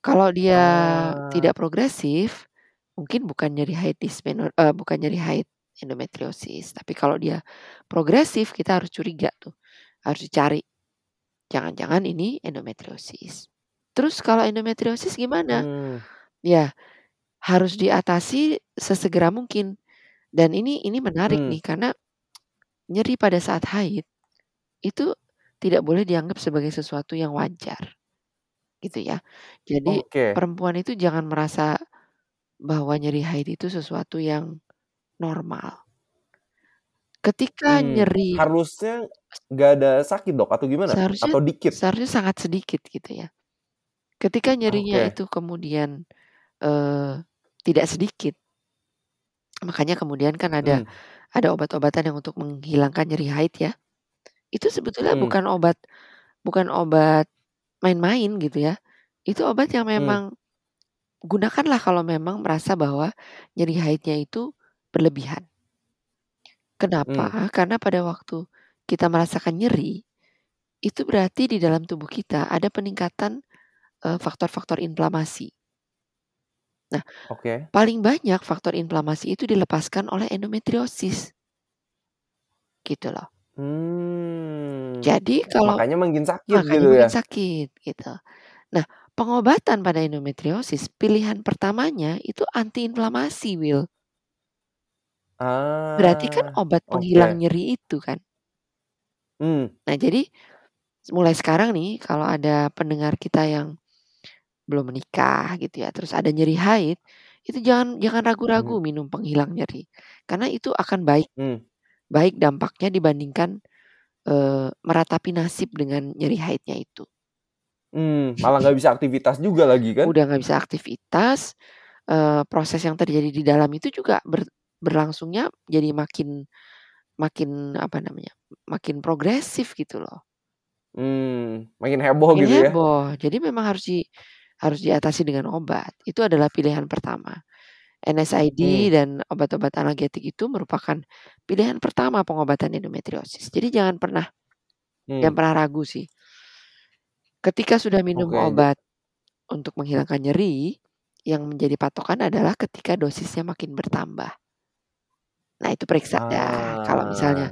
Kalau dia Ah. tidak progresif, mungkin bukan nyeri haid dismeno eee, bukan nyeri haid endometriosis. Tapi kalau dia progresif, kita harus curiga tuh, harus dicari. Jangan-jangan ini endometriosis. Terus kalau endometriosis gimana? Mmm. Ya, harus diatasi sesegera mungkin. Dan ini ini menarik Mmm. nih karena nyeri pada saat haid itu tidak boleh dianggap sebagai sesuatu yang wajar. Gitu ya. Jadi Oke. perempuan itu jangan merasa bahwa nyeri haid itu sesuatu yang normal. Ketika Mmm, nyeri harusnya nggak ada sakit Dok atau gimana? Seharusnya Atau dikit? seharusnya sangat sedikit gitu ya. Ketika nyerinya Oke. itu kemudian, eee, tidak sedikit makanya kemudian kan ada Mmm. ada obat-obatan yang untuk menghilangkan nyeri haid ya. Itu sebetulnya Mmm. bukan obat bukan obat main-main gitu ya. Itu obat yang Mmm. memang gunakanlah kalau memang merasa bahwa nyeri haidnya itu berlebihan. Kenapa? Karena pada waktu kita merasakan nyeri, itu berarti di dalam tubuh kita ada peningkatan, eee, faktor-faktor inflamasi. Nah, Oke. paling banyak faktor inflamasi itu dilepaskan oleh endometriosis. Gitu loh. Mmm. Jadi kalau Makanya makin sakit makanya gitu makin ya? sakit gitu. Nah, pengobatan pada endometriosis pilihan pertamanya itu antiinflamasi, Will. Berarti kan Ah, obat penghilang oke. nyeri itu kan. Mmm. Nah, jadi mulai sekarang nih kalau ada pendengar kita yang belum menikah gitu ya, terus ada nyeri haid, itu jangan jangan ragu-ragu minum penghilang nyeri. Karena itu akan baik Mmm. baik dampaknya dibandingkan, eee, meratapi nasib dengan nyeri haidnya itu. Mmm, malah nggak bisa aktivitas juga lagi kan? Udah nggak bisa aktivitas, eee, proses yang terjadi di dalam itu juga ber berlangsungnya jadi makin makin apa namanya, makin progresif gitu loh. Mmm, makin heboh Makin gitu ya? heboh. Jadi memang harus di harus diatasi dengan obat. Itu adalah pilihan pertama. NSAID Mmm. dan obat-obat analgetik itu merupakan pilihan pertama pengobatan endometriosis. Jadi jangan pernah jangan Mmm. pernah ragu sih. Ketika sudah minum ja obat untuk menghilangkan nyeri, yang menjadi patokan adalah ketika dosisnya makin bertambah. Nah, itu periksa dah. Kalau Ah. misalnya,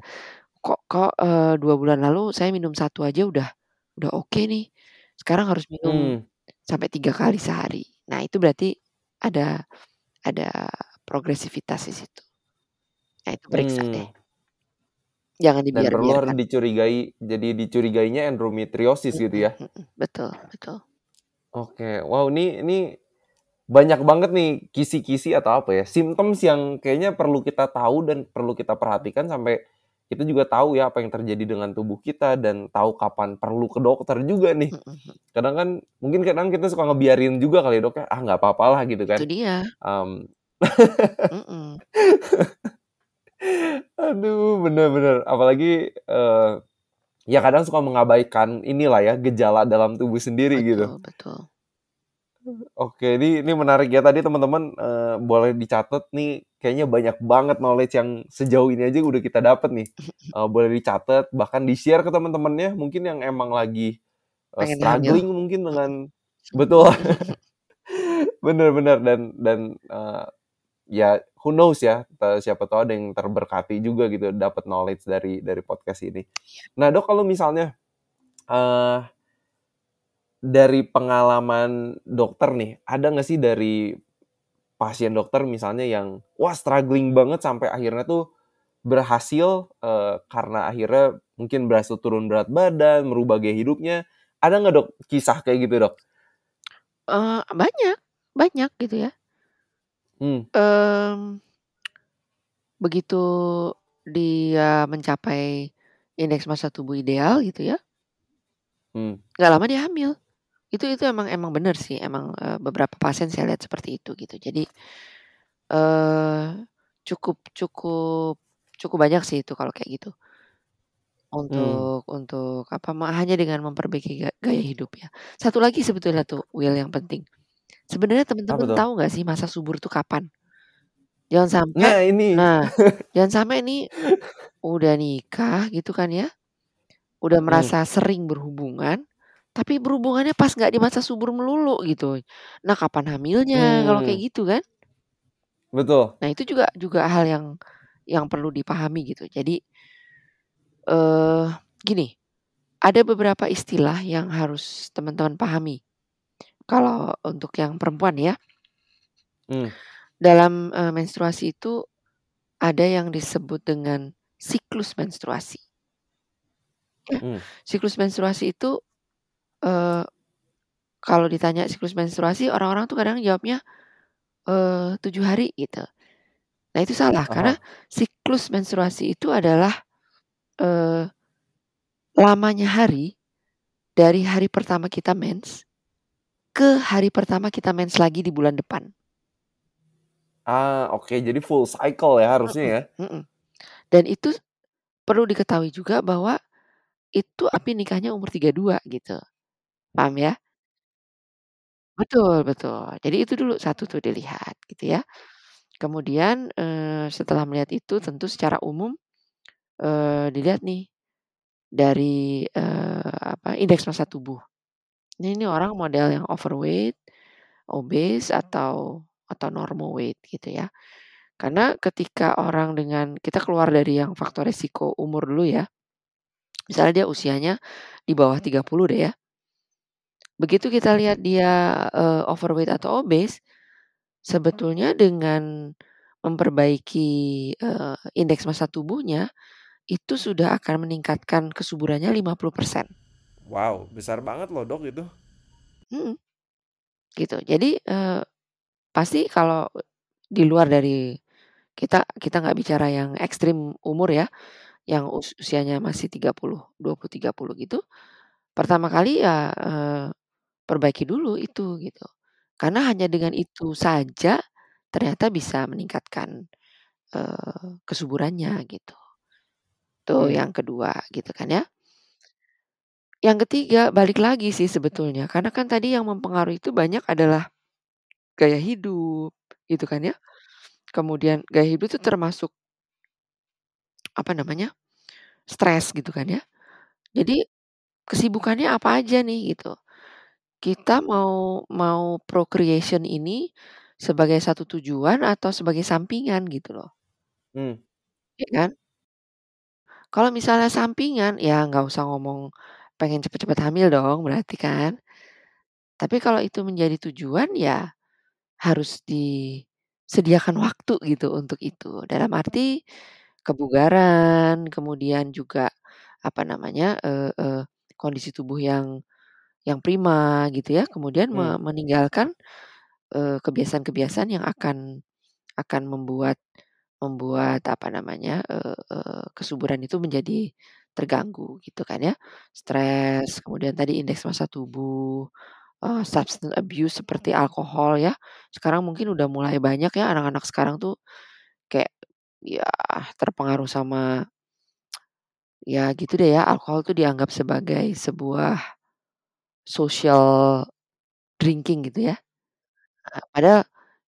kok kok, eee, 2 bulan lalu saya minum 1 aja udah udah oke nih, sekarang harus minum Mmm. Sampai 3 kali sehari. Nah, itu berarti ada ada progresivitas di situ. Nah, itu periksa deh. Mmm. Jangan Dan perlu dicurigai jadi dicurigainya endometriosis gitu ya? Betul betul. Oke. Wow, ini ini banyak banget nih kisi-kisi atau apa ya, symptoms yang kayaknya perlu kita tahu dan perlu kita perhatikan sampai kita juga tahu ya apa yang terjadi dengan tubuh kita dan tahu kapan perlu ke dokter juga nih. Kadang kan mungkin kadang kita suka ngebiarin juga kali ya, Dok, ya, "Ah, nggak apa-apa lah," gitu Itu kan. dia. Mmm. Mhm. Aduh, bener bener. Apalagi, eee, ya kadang suka mengabaikan inilah ya, gejala dalam tubuh sendiri gitu. Betul betul. Oke, ini ini menarik ya tadi teman-teman, eee, boleh dicatat nih kayaknya banyak banget knowledge yang sejauh ini aja udah kita dapet nih. Eee, boleh dicatat bahkan di-share ke teman-temannya mungkin yang emang lagi, Pengen hamil. struggling mungkin dengan betul. Bener bener dan dan, eee, ya who knows ya, siapa tahu ada yang terberkati juga gitu dapat knowledge dari dari podcast ini. Iya. Nah, Dok, kalau misalnya, eee dari pengalaman dokter nih, ada nggak sih dari pasien dokter misalnya yang, wah struggling banget sampai akhirnya tuh berhasil, eee, karena akhirnya mungkin berhasil turun berat badan, merubah gaya hidupnya. Ada nggak, Dok, kisah kayak gitu, Dok? Eee, banyak banyak gitu ya. Mmm. Mmm. Begitu dia mencapai indeks massa tubuh ideal gitu ya Mmm. nggak lama dia hamil. Itu itu emang emang bener sih, emang, eee, beberapa pasien saya lihat seperti itu gitu. Jadi, eee, cukup cukup cukup banyak sih itu kalau kayak gitu. Untuk untuk apa, hanya dengan memperbaiki ga gaya hidup ya. Satu lagi sebetulnya tuh Will yang penting, sebenarnya tuh? tahu nggak sih masa subur tuh kapan? Jangan sampai Nah ini. nah, jangan sampai nih udah nikah gitu kan ya, udah Mmm. merasa sering berhubungan, tapi berhubungannya pas nggak di masa subur melulu gitu. Nah kapan hamilnya kalau Mmm. kayak gitu kan? Betul. Nah itu juga juga hal yang yang perlu dipahami gitu. Jadi eee, gini, ada beberapa istilah yang harus teman-teman pahami, kalau untuk yang perempuan ya. Mmm. Dalam, eee, menstruasi itu ada yang disebut dengan siklus menstruasi. Mmm. siklus menstruasi itu, eee, kalau ditanya siklus menstruasi orang-orang tuh kadang jawabnya, eee, 7 hari gitu. Nah itu salah Ah karena siklus menstruasi itu adalah, eee, lamanya hari dari hari pertama kita mens, ke hari pertama kita mens lagi di bulan depan. Ah, oke jadi full cycle ya harusnya Mhm ya? mhm. Dan itu perlu diketahui juga bahwa itu Api nikahnya umur 32 gitu, paham ya? Betul betul. Jadi itu dulu satu tuh dilihat gitu ya. Kemudian, setelah melihat itu tentu secara umum, dilihat nih dari, apa, indeks massa tubuh. Ini nih orang model yang overweight, obese, atau atau normal weight gitu ya. Karena ketika orang dengan kita keluar dari yang faktor resiko umur dulu ya. Misalnya dia usianya di bawah 30 deh ya. Begitu kita lihat dia, eee, overweight atau obese, sebetulnya dengan memperbaiki, eee, indeks massa tubuhnya, itu sudah akan meningkatkan kesuburannya 50%. Wow, besar banget loh Dok itu. Mhm. Gitu. Jadi, eee, pasti kalau di luar dari kita kita nggak bicara yang ekstrim umur ya, yang us usianya masih 30, 20, 30 gitu, pertama kali ya, eee, perbaiki dulu itu gitu. Karena hanya dengan itu saja ternyata bisa meningkatkan, eee, kesuburannya gitu. Itu Mmm. yang kedua gitu kan ya. Yang ketiga balik lagi sih sebetulnya, karena kan tadi yang mempengaruhi itu banyak adalah gaya hidup gitu kan ya. Kemudian gaya hidup itu termasuk apa namanya, stres gitu kan ya. Jadi kesibukannya apa aja nih gitu. Kita mau mau procreation ini sebagai satu tujuan atau sebagai sampingan gitu loh. Mmm. Iya kan? Kalau misalnya sampingan, ya nggak usah ngomong pengen cepet-cepet hamil dong berarti kan. Tapi kalau itu menjadi tujuan ya harus disediakan waktu gitu untuk itu. Dalam arti kebugaran, kemudian juga apa namanya, eee eee, kondisi tubuh yang yang prima gitu ya. Kemudian Mmm. meninggalkan, eee, kebiasaan-kebiasaan yang akan akan membuat membuat apa namanya, eee eee, kesuburan itu menjadi terganggu gitu kan ya. Stres, kemudian tadi indeks massa tubuh, eee, substance abuse seperti alkohol ya. Sekarang mungkin udah mulai banyak ya anak-anak sekarang tuh kayak ya terpengaruh sama ya gitu deh ya, alkohol tuh dianggap sebagai sebuah social drinking gitu ya. Eee, padahal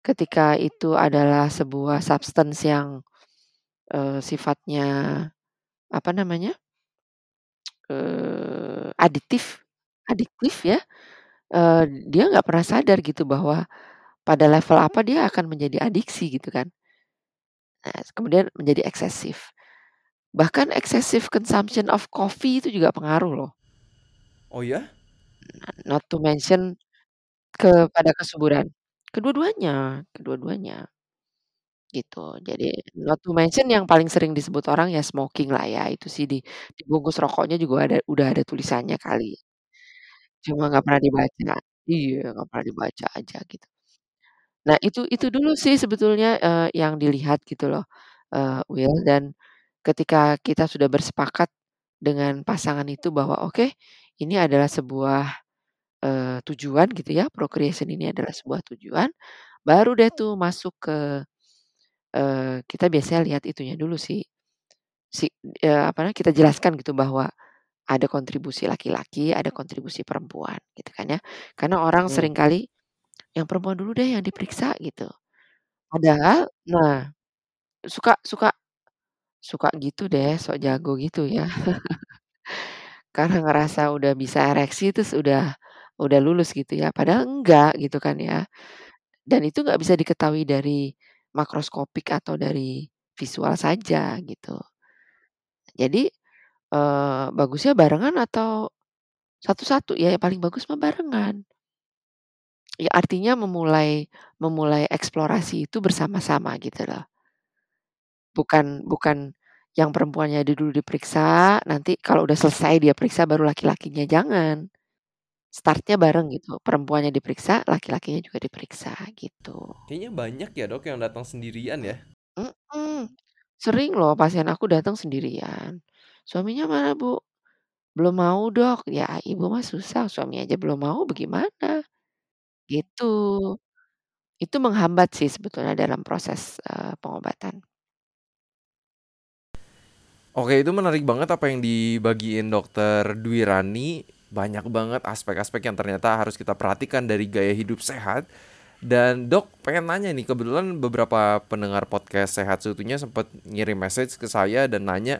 ketika itu adalah sebuah substance yang, eee, sifatnya apa namanya eee, aditif adiktif ya, eee, dia nggak pernah sadar gitu bahwa pada level apa dia akan menjadi adiksi gitu kan. Nah, kemudian menjadi eksesif. Bahkan excessive consumption of coffee itu juga pengaruh loh. Oh ya? Not to mention kepada kesuburan. Kedua-duanya kedua-duanya. Gitu. Jadi not to mention yang paling sering disebut orang ya smoking lah ya, itu sih di bungkus rokoknya juga ada udah ada tulisannya kali. Cuma nggak pernah dibaca. Iya, nggak pernah dibaca aja gitu. Nah itu itu dulu sih sebetulnya, eee, yang dilihat gitu loh. eee, will dan ketika kita sudah bersepakat dengan pasangan itu bahwa oke, ini adalah sebuah, tujuan gitu ya, procreation ini adalah sebuah tujuan, baru deh tuh masuk ke, kita biasanya lihat itunya dulu sih, si apa namanya, kita jelaskan gitu bahwa ada kontribusi laki-laki, ada kontribusi perempuan gitu kan ya. Karena orang Mmm. sering kali, "Yang perempuan dulu deh yang diperiksa," gitu. Padahal nah, suka suka suka gitu deh, sok jago gitu ya. Karena ngerasa udah bisa ereksi terus udah udah lulus gitu ya, padahal enggak gitu kan ya. Dan itu nggak bisa diketahui dari makroskopik atau dari visual saja gitu. Jadi, eee, bagusnya barengan atau satu-satu? Ya yang paling bagus mah barengan. Ya artinya memulai memulai eksplorasi itu bersama-sama gitu loh. Bukan bukan yang perempuannya dulu diperiksa, nanti kalau udah selesai dia periksa baru laki-lakinya, jangan. Start-nya bareng gitu, perempuannya diperiksa, laki-lakinya juga diperiksa gitu. Kayaknya banyak ya, Dok, yang datang sendirian ya? Mhm, sering loh pasien aku datang sendirian, "Suaminya mana, Bu?" "Belum mau, Dok." "Ya Ibu mah susah, suami aja belum mau bagaimana?" Gitu. Itu menghambat sih sebetulnya dalam proses, eee, pengobatan. Oke, itu menarik banget apa yang dibagiin Dokter Dwirani. Banyak banget aspek-aspek yang ternyata harus kita perhatikan dari gaya hidup sehat. Dan Dok, pengen nanya nih, kebetulan beberapa pendengar podcast Sehat Seutuhnya sempat ngirim message ke saya dan nanya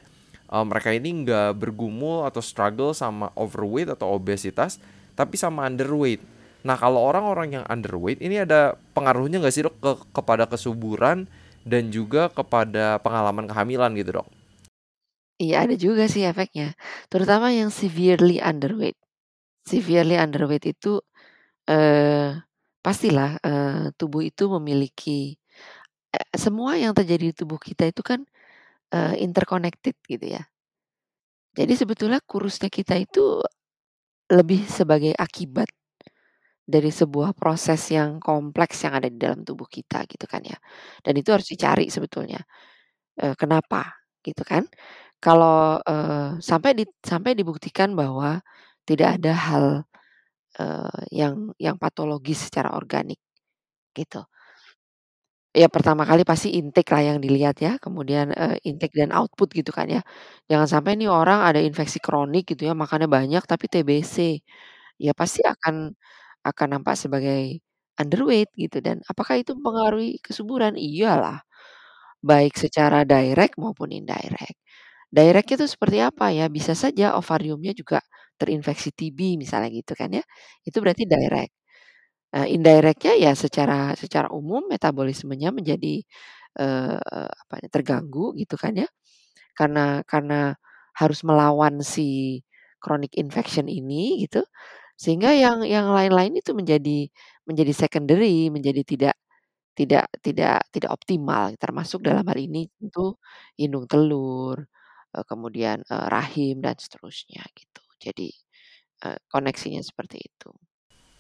uh, mereka ini nggak bergumul atau struggle sama overweight atau obesitas, tapi sama underweight. Nah, kalau orang-orang yang underweight ini ada pengaruhnya nggak sih dok ke kepada kesuburan dan juga kepada pengalaman kehamilan gitu dok? Iya ada juga sih efeknya, terutama yang severely underweight. Severely underweight itu, eee, pastilah, eee, tubuh itu memiliki e semua yang terjadi di tubuh kita itu kan, eee, interconnected gitu ya. Jadi sebetulnya kurusnya kita itu lebih sebagai akibat dari sebuah proses yang kompleks yang ada di dalam tubuh kita gitu kan ya. Dan itu harus dicari sebetulnya, eee, kenapa gitu kan. Kalau, eee, sampai di sampai dibuktikan bahwa tidak ada hal, eee, yang yang patologis secara organik gitu. Ya pertama kali pasti intake lah yang dilihat ya, kemudian, eee, intake dan output gitu kan ya. Jangan sampai nih orang ada infeksi kronik gitu ya, makannya banyak tapi TBC, ya pasti akan akan nampak sebagai underweight gitu dan apakah itu mempengaruhi kesuburan? Iyalah, baik secara direct maupun indirect. Direct itu seperti apa ya, bisa saja ovariumnya juga terinfeksi TB misalnya gitu kan ya, itu berarti direct. Eee, indirect-nya ya secara secara umum metabolismenya menjadi, eee, apa ya, terganggu gitu kan ya, karena karena harus melawan si chronic infection ini gitu, sehingga yang yang lain-lain itu menjadi menjadi secondary, menjadi tidak tidak tidak tidak optimal, termasuk dalam hal ini tentu indung telur, kemudian, eee, rahim dan seterusnya gitu. Jadi, eee, koneksinya seperti itu.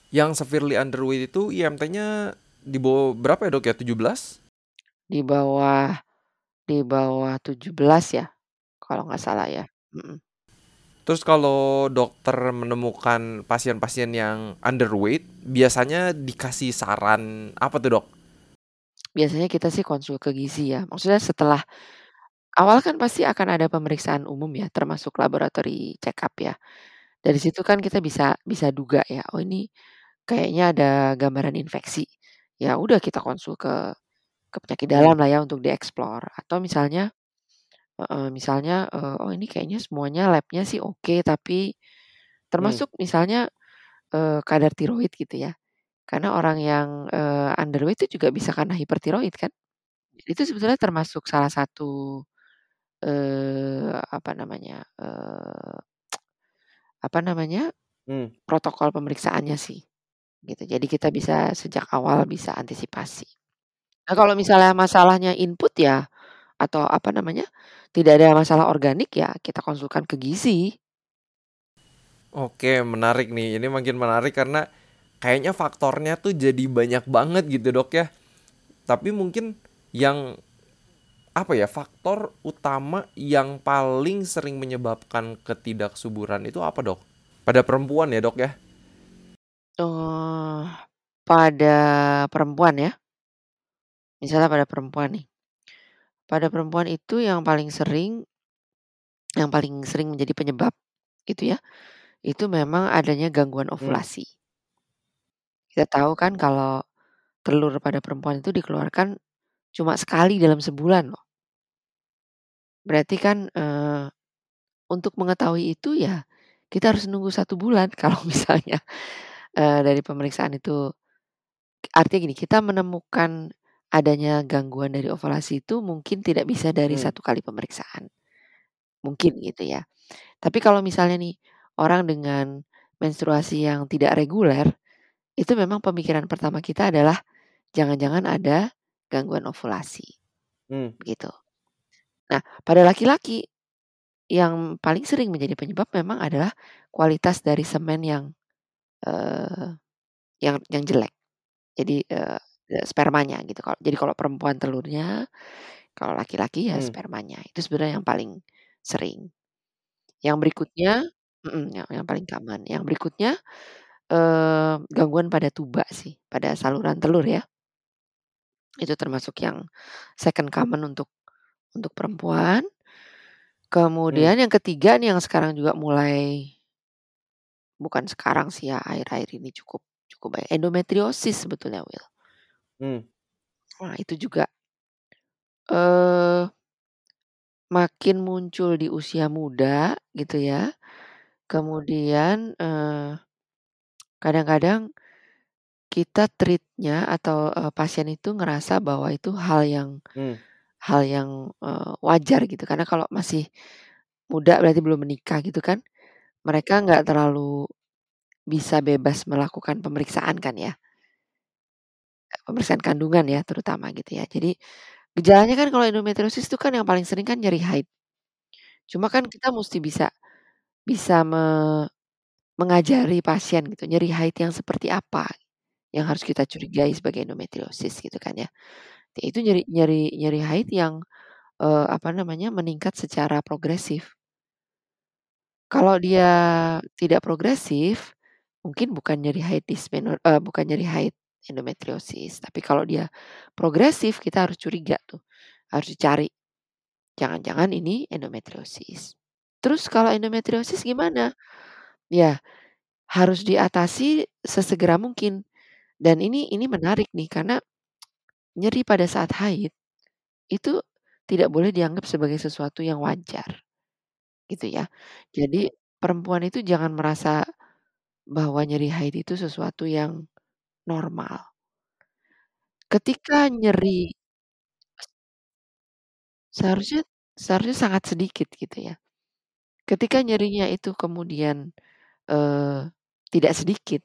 Yang severely underweight itu IMT-nya di bawah berapa ya dok ya? 17? Di bawah di bawah 17 ya, kalau nggak salah ya. Terus kalau dokter menemukan pasien-pasien yang underweight, biasanya dikasih saran apa tuh dok? Biasanya kita sih konsul ke gizi ya, maksudnya setelah awal kan pasti akan ada pemeriksaan umum ya, termasuk laboratory check up ya. Dari situ kan kita bisa bisa duga ya, oh ini kayaknya ada gambaran infeksi. Ya udah kita konsul ke ke penyakit dalam lah ya untuk dieksplor atau misalnya heeh, misalnya, eee, oh ini kayaknya semuanya labnya sih oke, tapi Hmm. termasuk misalnya, eee, kadar tiroid gitu ya. Karena orang yang, eee, underweight itu juga bisa karena hipertiroid kan. Itu sebetulnya termasuk salah satu, eee, apa namanya, eee, apa namanya, Hmm. protokol pemeriksaannya sih, gitu. Jadi kita bisa sejak awal bisa antisipasi. Nah kalau misalnya masalahnya input ya, atau apa namanya, tidak ada masalah organik ya kita konsulkan ke gizi. Oke, menarik nih. Ini makin menarik karena kayaknya faktornya tuh jadi banyak banget gitu, Dok, ya. Tapi mungkin yang apa ya, faktor utama yang paling sering menyebabkan ketidaksuburan itu apa, Dok? Pada perempuan ya, Dok, ya? Oh, pada perempuan ya? Misalnya pada perempuan nih. Pada perempuan itu yang paling sering yang paling sering menjadi penyebab gitu ya, itu memang adanya gangguan Mmm. ovulasi. Kita tahu kan kalau telur pada perempuan itu dikeluarkan cuma sekali dalam sebulan loh. Berarti kan, untuk mengetahui itu ya kita harus nunggu 1 bulan kalau misalnya, dari pemeriksaan itu artinya gini, kita menemukan adanya gangguan dari ovulasi itu mungkin tidak bisa dari Mmm. 1 kali pemeriksaan. Mungkin gitu ya. Tapi kalau misalnya nih orang dengan menstruasi yang tidak reguler, itu memang pemikiran pertama kita adalah jangan-jangan ada gangguan ovulasi, Mmm. gitu. Nah, pada laki-laki yang paling sering menjadi penyebab memang adalah kualitas dari semen yang, eee, yang yang jelek. Jadi, eee, spermanya gitu. Jadi kalau perempuan telurnya, kalau laki-laki ya Mmm. spermanya. Itu sebenarnya yang paling sering. Yang berikutnya yang yang paling common. Yang berikutnya, eee, gangguan pada tuba sih, pada saluran telur ya. Itu termasuk yang second common untuk untuk perempuan. Mmm. Kemudian yang ketiga nih yang sekarang juga mulai bukan sekarang sih ya, akhir-akhir ini cukup cukup banyak, endometriosis sebetulnya, Will. Mmm. Wah, itu juga eee, makin muncul di usia muda gitu ya. Kemudian, eee, kadang-kadang kita treat-nya atau, eee, pasien itu ngerasa bahwa itu hal yang Mmm. Hal yang, eee, wajar gitu. Karena kalau masih muda berarti belum menikah gitu kan, mereka nggak terlalu bisa bebas melakukan pemeriksaan kan ya. Pemeriksaan kandungan ya terutama gitu ya. Jadi gejalanya kan kalau endometriosis itu kan yang paling sering kan nyeri haid. Cuma kan kita musti bisa bisa me mengajari pasien gitu, nyeri haid yang seperti apa yang harus kita curigai sebagai endometriosis gitu kan ya. Itu nyeri nyeri nyeri haid yang, eee, apa namanya, meningkat secara progresif. Kalau dia tidak progresif, mungkin bukan nyeri haid dismeno eee, bukan nyeri haid endometriosis. Tapi kalau dia progresif kita harus curiga tuh, harus dicari. Jangan-jangan ini endometriosis. Terus kalau endometriosis gimana? Ya, harus diatasi sesegera mungkin. Dan ini ini menarik nih karena nyeri pada saat haid itu tidak boleh dianggap sebagai sesuatu yang wajar, gitu ya. Jadi perempuan itu jangan merasa bahwa nyeri haid itu sesuatu yang normal. Ketika nyeri seharusnya seharusnya sangat sedikit gitu ya. Ketika nyerinya itu kemudian, eee, tidak sedikit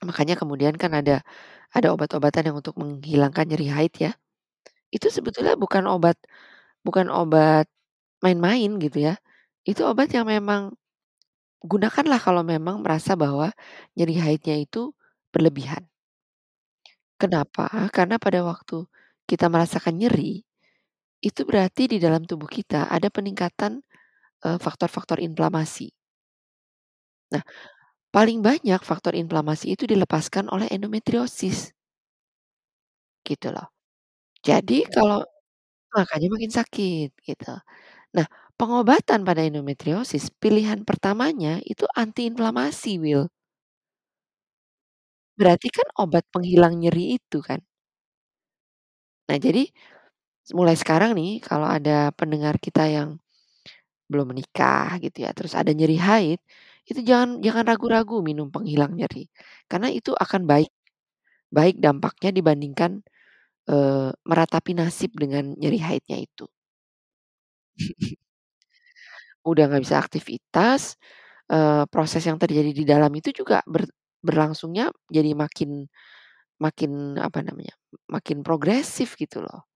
makanya kemudian kan ada ada obat-obatan yang untuk menghilangkan nyeri haid ya. Itu sebetulnya bukan obat bukan obat main-main gitu ya. Itu obat yang memang gunakanlah kalau memang merasa bahwa nyeri haidnya itu berlebihan. Kenapa? Karena pada waktu kita merasakan nyeri, itu berarti di dalam tubuh kita ada peningkatan, eee, faktor-faktor inflamasi. Nah, paling banyak faktor inflamasi itu dilepaskan oleh endometriosis. Gitu loh. Jadi kalau makanya makin sakit gitu. Nah, pengobatan pada endometriosis pilihan pertamanya itu antiinflamasi, Will. Berarti kan obat penghilang nyeri itu kan. Nah jadi, mulai sekarang nih kalau ada pendengar kita yang belum menikah gitu ya, terus ada nyeri haid, itu jangan jangan ragu-ragu minum penghilang nyeri. Karena itu akan baik baik dampaknya dibandingkan, eee, meratapi nasib dengan nyeri haidnya itu. Udah nggak bisa aktivitas, eee, proses yang terjadi di dalam itu juga ber berlangsungnya jadi makin makin apa namanya, makin progresif gitu loh.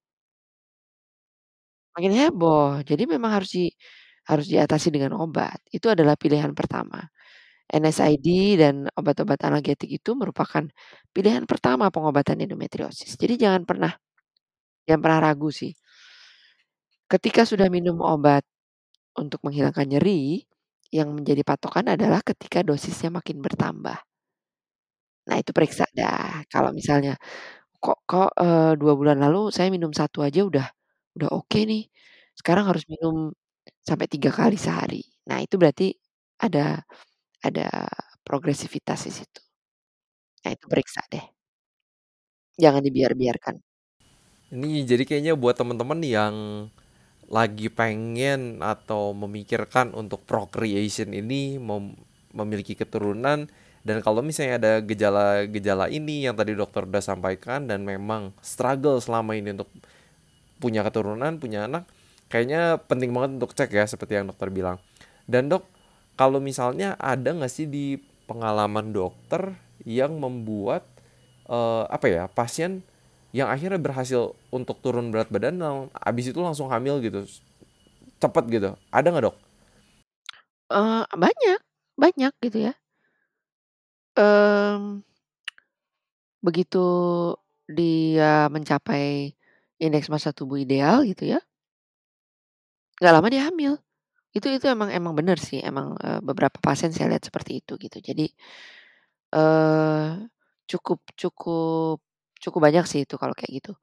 Makin heboh. Jadi memang harus di harus diatasi dengan obat. Itu adalah pilihan pertama. NSAID dan obat-obat analgetik itu merupakan pilihan pertama pengobatan endometriosis. Jadi jangan pernah jangan pernah ragu sih. Ketika sudah minum obat untuk menghilangkan nyeri, yang menjadi patokan adalah ketika dosisnya makin bertambah. Nah, itu periksa dah. Kalau misalnya, kok kok, eee, 2 bulan lalu saya minum 1 aja udah udah oke nih, sekarang harus minum sampai 3 kali sehari. Nah, itu berarti ada ada progresivitas di situ. Nah, itu periksa deh. Jangan dibiar-biarkan. Ini jadi kayaknya buat temen-temen yang lagi pengen atau memikirkan untuk procreation ini mem memiliki keturunan dan kalau misalnya ada gejala-gejala ini yang tadi dokter udah sampaikan dan memang struggle selama ini untuk punya keturunan, punya anak, kayaknya penting banget untuk cek ya seperti yang dokter bilang. Dan dok, kalau misalnya ada nggak sih di pengalaman dokter yang membuat uh, apa ya pasien yang akhirnya berhasil untuk turun berat badan dan abis itu langsung hamil gitu cepet gitu ada nggak dok? Uh, banyak banyak gitu ya. Um, begitu dia mencapai indeks massa tubuh ideal gitu ya. Nggak lama dia hamil. Itu itu emang emang bener sih, emang, uh, beberapa pasien saya lihat seperti itu gitu. Jadi, uh, cukup cukup cukup banyak sih itu kalau kayak gitu.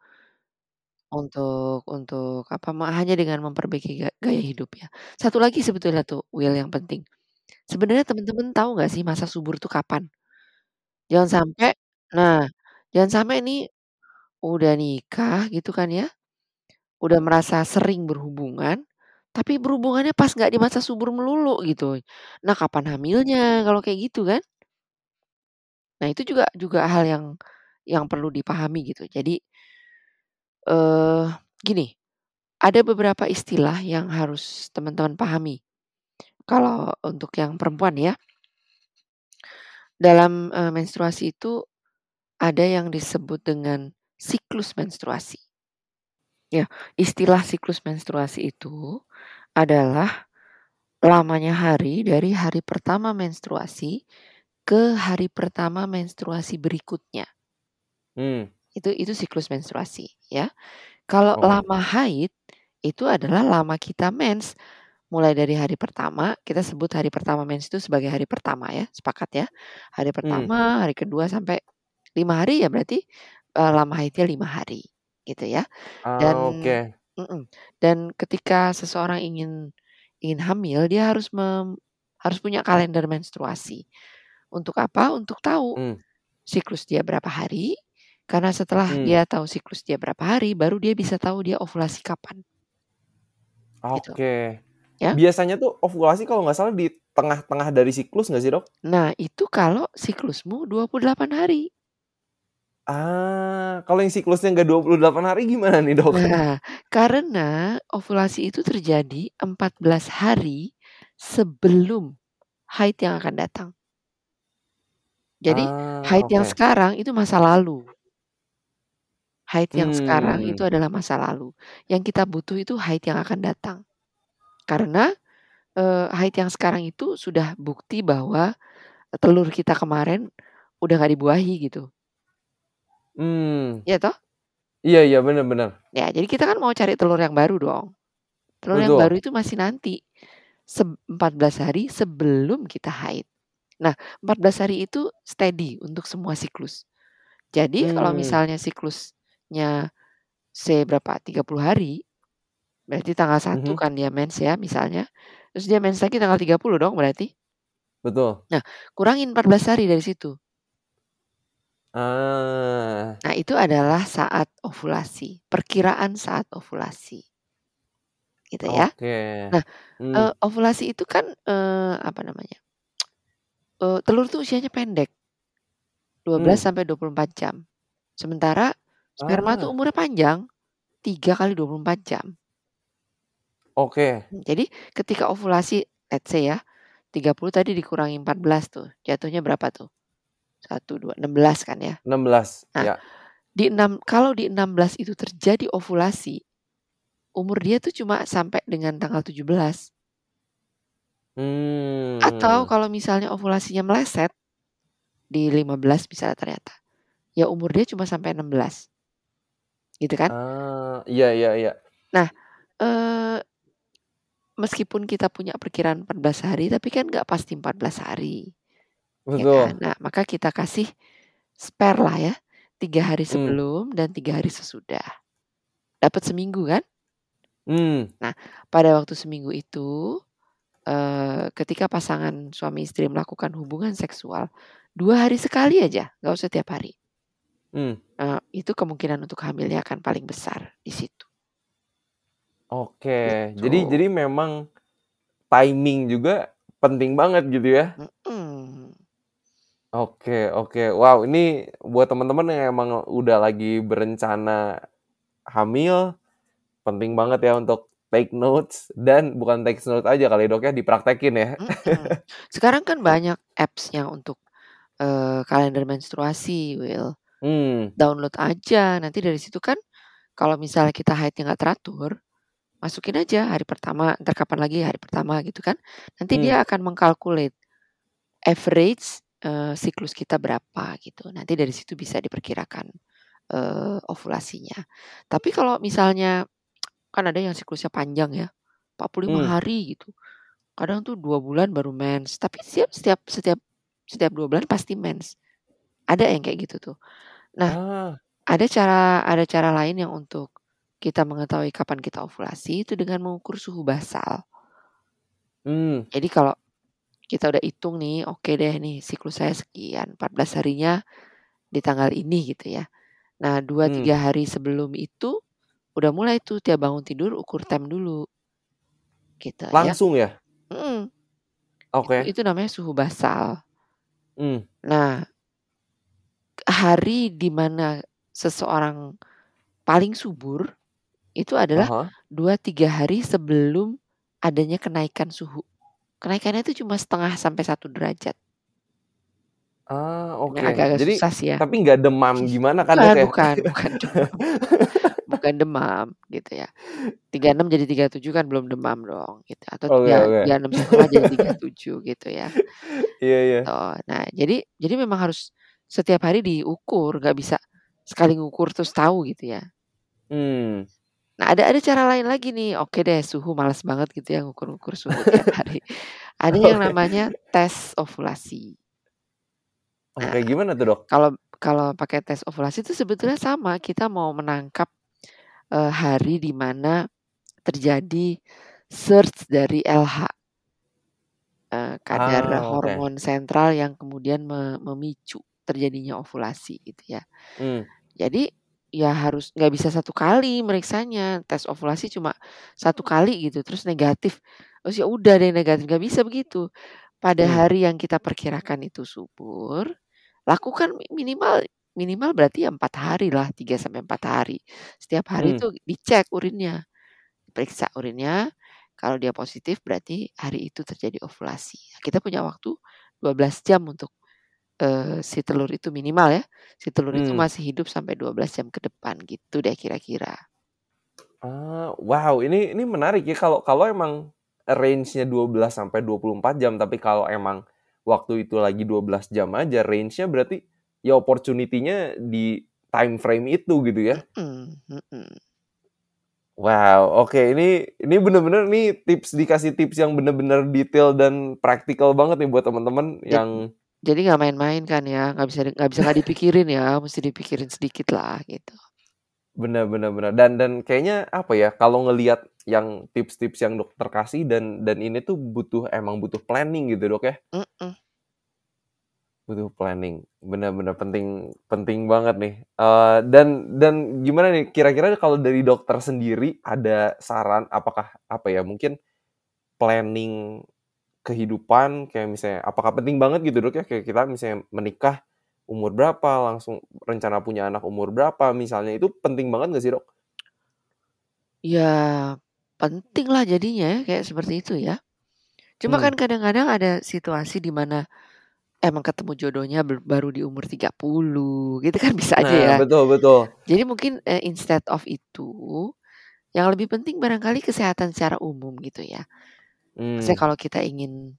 Untuk untuk apa, hanya dengan memperbaiki ga gaya hidup ya. Satu lagi sebetulnya tuh Will yang penting, sebenarnya temen-temen tahu nggak sih masa subur tuh kapan? Jangan sampai nah, jangan sampai nih udah nikah gitu kan ya, udah merasa sering berhubungan, tapi berhubungannya pas nggak di masa subur melulu gitu. Nah, kapan hamilnya kalau kayak gitu kan? Nah, itu juga juga hal yang yang perlu dipahami gitu. Jadi uh, gini, ada beberapa istilah yang harus teman-teman pahami. Kalau untuk yang perempuan ya. Dalam, uh, menstruasi itu ada yang disebut dengan siklus menstruasi. Ya, istilah siklus menstruasi itu adalah lamanya hari dari hari pertama menstruasi ke hari pertama menstruasi berikutnya. Hmm. Itu itu siklus menstruasi ya. Kalau Oh. lama haid itu adalah lama kita mens. Mulai dari hari pertama, kita sebut hari pertama mens itu sebagai hari pertama ya, sepakat ya. Hari Hmm. pertama, hari kedua sampai 5 hari ya berarti, uh, lama haidnya 5 hari, gitu ya. Dan Ah, oke. Mhm, dan ketika seseorang ingin ingin hamil, dia harus mem harus punya kalender menstruasi. Untuk apa? Untuk tahu Hmm. siklus dia berapa hari, karena setelah Hmm. dia tahu siklus dia berapa hari, baru dia bisa tahu dia ovulasi kapan. Gitu. Oke. Ya. Biasanya tuh ovulasi kalau nggak salah di tengah-tengah dari siklus nggak sih, Dok? Nah, itu kalau siklusmu 28 hari. Ah, kalau yang siklusnya nggak 28 hari gimana nih, Dok? Nah, karena ovulasi itu terjadi 14 hari sebelum haid yang akan datang. Jadi, Ah, haid yang oke. sekarang itu masa lalu. Haid yang sekarang itu Hmm. adalah masa lalu. Yang kita butuh itu haid yang akan datang. Karena, eee, haid yang sekarang itu sudah bukti bahwa telur kita kemarin udah nggak dibuahi gitu. Hmm. Iya toh? Iya iya, bener. Ya, jadi kita kan mau cari telur yang baru dong. Telur yang Betul. baru itu masih nanti, seb 14 hari sebelum kita haid. Nah, 14 hari itu steady untuk semua siklus. Jadi kalau Hmm. misalnya siklusnya say berapa, 30 hari, berarti tanggal 1 Mhm. kan dia mens ya misalnya, terus dia mens lagi tanggal 30 dong berarti? Betul. Nah, kurangin 14 hari dari situ. Ah. Nah, itu adalah saat ovulasi, perkiraan saat ovulasi. Gitu ya. Oke. Nah, Hmm. eee, ovulasi itu kan, eee, apa namanya, eee, telur tuh usianya pendek. 12 Hmm. sampai 24 jam. Sementara sperma tuh Ah. umurnya panjang, 3 kali 24 jam. Oke. Jadi ketika ovulasi, let's say ya, 30 tadi dikurangi 14 tuh, jatuhnya berapa tuh? 1, 2, 16 kan ya. 16, Nah, ya. di 6 kalau di 16 itu terjadi ovulasi, umur dia tuh cuma sampai dengan tanggal 17. Atau Hmm. kalau misalnya ovulasinya meleset, di 15 misalnya ternyata, ya umur dia cuma sampai 16. Gitu kan? Ah, iya iya iya. Nah, eee meskipun kita punya perkiraan 14 hari, tapi kan nggak pasti 14 hari. Ya kan? Nah, maka kita kasih spare lah ya, 3 hari Mmm. sebelum dan 3 hari sesudah. Dapat seminggu kan? Mmm. Nah, pada waktu seminggu itu, eee, ketika pasangan suami istri melakukan hubungan seksual, 2 hari sekali aja, nggak usah tiap hari. Mmm. Eee, itu kemungkinan untuk hamilnya akan paling besar di situ. Oke, jadi Gitu. jadi memang timing juga penting banget gitu ya? Mhm. Oke oke. Wow, ini buat teman-teman yang emang udah lagi berencana hamil, penting banget ya untuk take notes dan bukan take notes aja kali Dok ya, dipraktekin ya? Mhm. Sekarang kan banyak apps yang untuk, eee, kalender menstruasi, Will. Mmm. Download aja, nanti dari situ kan kalau misalnya kita haidnya nggak teratur, masukin aja hari pertama, entar kapan lagi hari pertama gitu kan. Nanti Mmm. dia akan meng-calculate average, eee, siklus kita berapa gitu. Nanti dari situ bisa diperkirakan, eee, ovulasinya. Tapi kalau misalnya kan ada yang siklusnya panjang ya, 45 Mmm. hari gitu. Kadang tuh 2 bulan baru mens, tapi setiap setiap setiap setiap 2 bulan pasti mens. Ada yang kayak gitu tuh. Nah, Ah. ada cara ada cara lain yang untuk kita mengetahui kapan kita ovulasi itu dengan mengukur suhu basal. Mmm. Jadi kalau kita udah hitung nih, oke deh nih siklus saya sekian, 14 harinya di tanggal ini gitu ya. Nah, 2, Mmm. 3 hari sebelum itu udah mulai tuh tiap bangun tidur ukur tem dulu. Gitu ya. Langsung ya? Mhm. Itu Oke. itu namanya suhu basal. Mmm. Nah hari di mana seseorang paling subur, itu Ah adalah hah. 2, 3 hari sebelum adanya kenaikan suhu. Kenaikannya itu cuma 0,5 sampai 1 derajat. Ah, oke. agak-agak Jadi susah sih ya. tapi nggak demam gimana kan Bukan ya? bukan bukan demam. Bukan demam gitu ya. 36 jadi 37 kan belum demam dong gitu, atau Oke tiga oke. 36,5 jadi 37 gitu ya. Iya iya. Gitu. Nah, jadi jadi memang harus setiap hari diukur, nggak bisa sekali ngukur terus tahu gitu ya. Mmm. Nah, ada ada cara lain lagi nih, oke deh suhu males banget gitu ya ngukur-ngukur suhu tiap hari. Ada yang Oke. namanya tes ovulasi. Nah, Oke, gimana tuh Dok? kalau kalau pakai tes ovulasi itu sebetulnya sama, kita mau menangkap, eee, hari di mana terjadi surge dari LH. Eee, kadar Ah, oke. hormon sentral yang kemudian me memicu terjadinya ovulasi gitu ya. Mmm. Jadi ya harus nggak bisa 1 kali meriksanya, tes ovulasi cuma 1 kali gitu terus negatif, terus ya udah deh negatif, nggak bisa begitu. Pada Mmm. hari yang kita perkirakan itu subur, lakukan mi minimal minimal berarti ya 4 hari lah, 3 sampai 4 hari. Setiap hari Mmm. tuh dicek urinnya, periksa urinnya, kalau dia positif berarti hari itu terjadi ovulasi. Kita punya waktu 12 jam untuk, eee, si telur itu minimal ya, si telur itu Mmm. masih hidup sampai 12 jam ke depan gitu deh kira-kira. Ah, wow ini ini menarik ya kalau kalau emang range-nya 12 sampai 24 jam, tapi kalau emang waktu itu lagi 12 jam aja, range-nya berarti ya opportunity-nya di time frame itu gitu ya? Mhm mhm. Wow, oke ini ini bener-bener nih tips dikasih tips yang bener-bener detail dan praktikal banget nih buat teman-teman yang jadi nggak main-main kan ya, nggak bisa nggak bisa nggak dipikirin ya, mesti dipikirin sedikit lah gitu. Bener bener bener dan dan kayaknya apa ya, kalau ngelihat yang tips-tips yang dokter kasih dan dan ini tuh butuh emang butuh planning gitu Dok ya? Mhm. Butuh planning, bener penting penting banget nih. Eee, dan dan gimana nih, kira-kira kalau dari dokter sendiri ada saran apakah apa ya, mungkin planning kehidupan kayak misalnya apakah penting banget gitu Dok ya, kayak kita misalnya menikah umur berapa, langsung rencana punya anak umur berapa misalnya, itu penting banget nggak sih Dok? Ya, penting lah jadinya ya kayak seperti itu ya. Cuma Mmm. kan kadang-kadang ada situasi di mana emang ketemu jodohnya baru di umur 30 gitu kan bisa aja Nah, ya. betul betul. Jadi mungkin, eee, instead of itu, yang lebih penting barangkali kesehatan secara umum gitu ya. Maksudnya Mmm. kalau kita ingin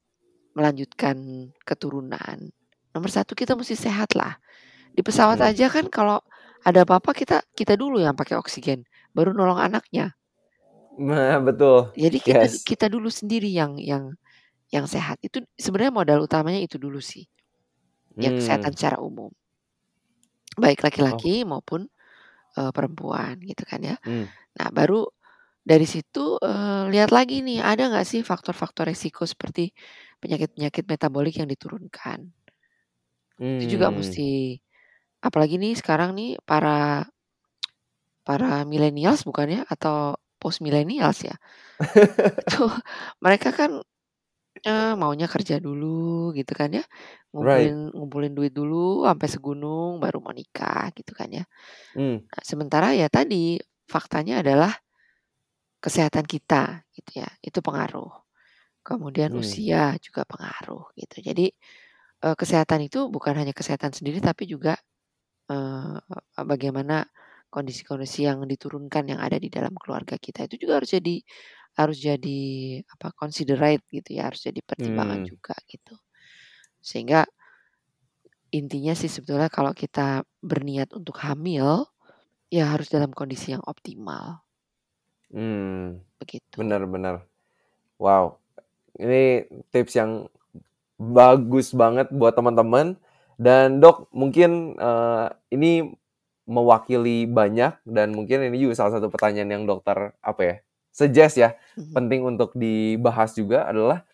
melanjutkan keturunan, nomor 1 kita mesti sehat lah. Di pesawat Mmm. aja kan kalau ada apa-apa kita kita dulu yang pakai oksigen, baru nolong anaknya. Nah, betul. Jadi kita Yes. kita dulu sendiri yang yang yang sehat. Itu sebenarnya modal utamanya itu dulu sih. Ya kesehatan Mmm. secara umum. Baik Oh. laki-laki maupun, eee, perempuan gitu kan ya. Mmm. Nah baru dari situ, eee, lihat lagi nih ada nggak sih faktor-faktor resiko seperti penyakit-penyakit metabolik yang diturunkan. Itu juga Mmm. musti apalagi nih sekarang nih para para millennials bukan ya atau post millennials ya. Itu mereka kan, eee, maunya kerja dulu gitu kan ya, Right. ngumpulin ngumpulin duit dulu sampai segunung baru mau nikah gitu kan ya. Mmm. Nah sementara ya tadi, faktanya adalah kesehatan kita gitu ya, itu pengaruh. Kemudian Mmm. usia juga pengaruh gitu. Jadi, eee, kesehatan itu bukan hanya kesehatan sendiri tapi juga, eee, bagaimana kondisi-kondisi yang diturunkan yang ada di dalam keluarga kita itu juga harus jadi harus jadi apa, considerate gitu ya, harus jadi pertimbangan Mmm. juga gitu. Sehingga intinya sih sebetulnya kalau kita berniat untuk hamil, ya harus dalam kondisi yang optimal. Mmm. Begitu. Bener bener. Wow, ini tips yang bagus banget buat teman-teman dan Dok mungkin, eee, ini mewakili banyak dan mungkin ini juga salah satu pertanyaan yang dokter apa ya, suggest ya, Mhm. penting untuk dibahas juga adalah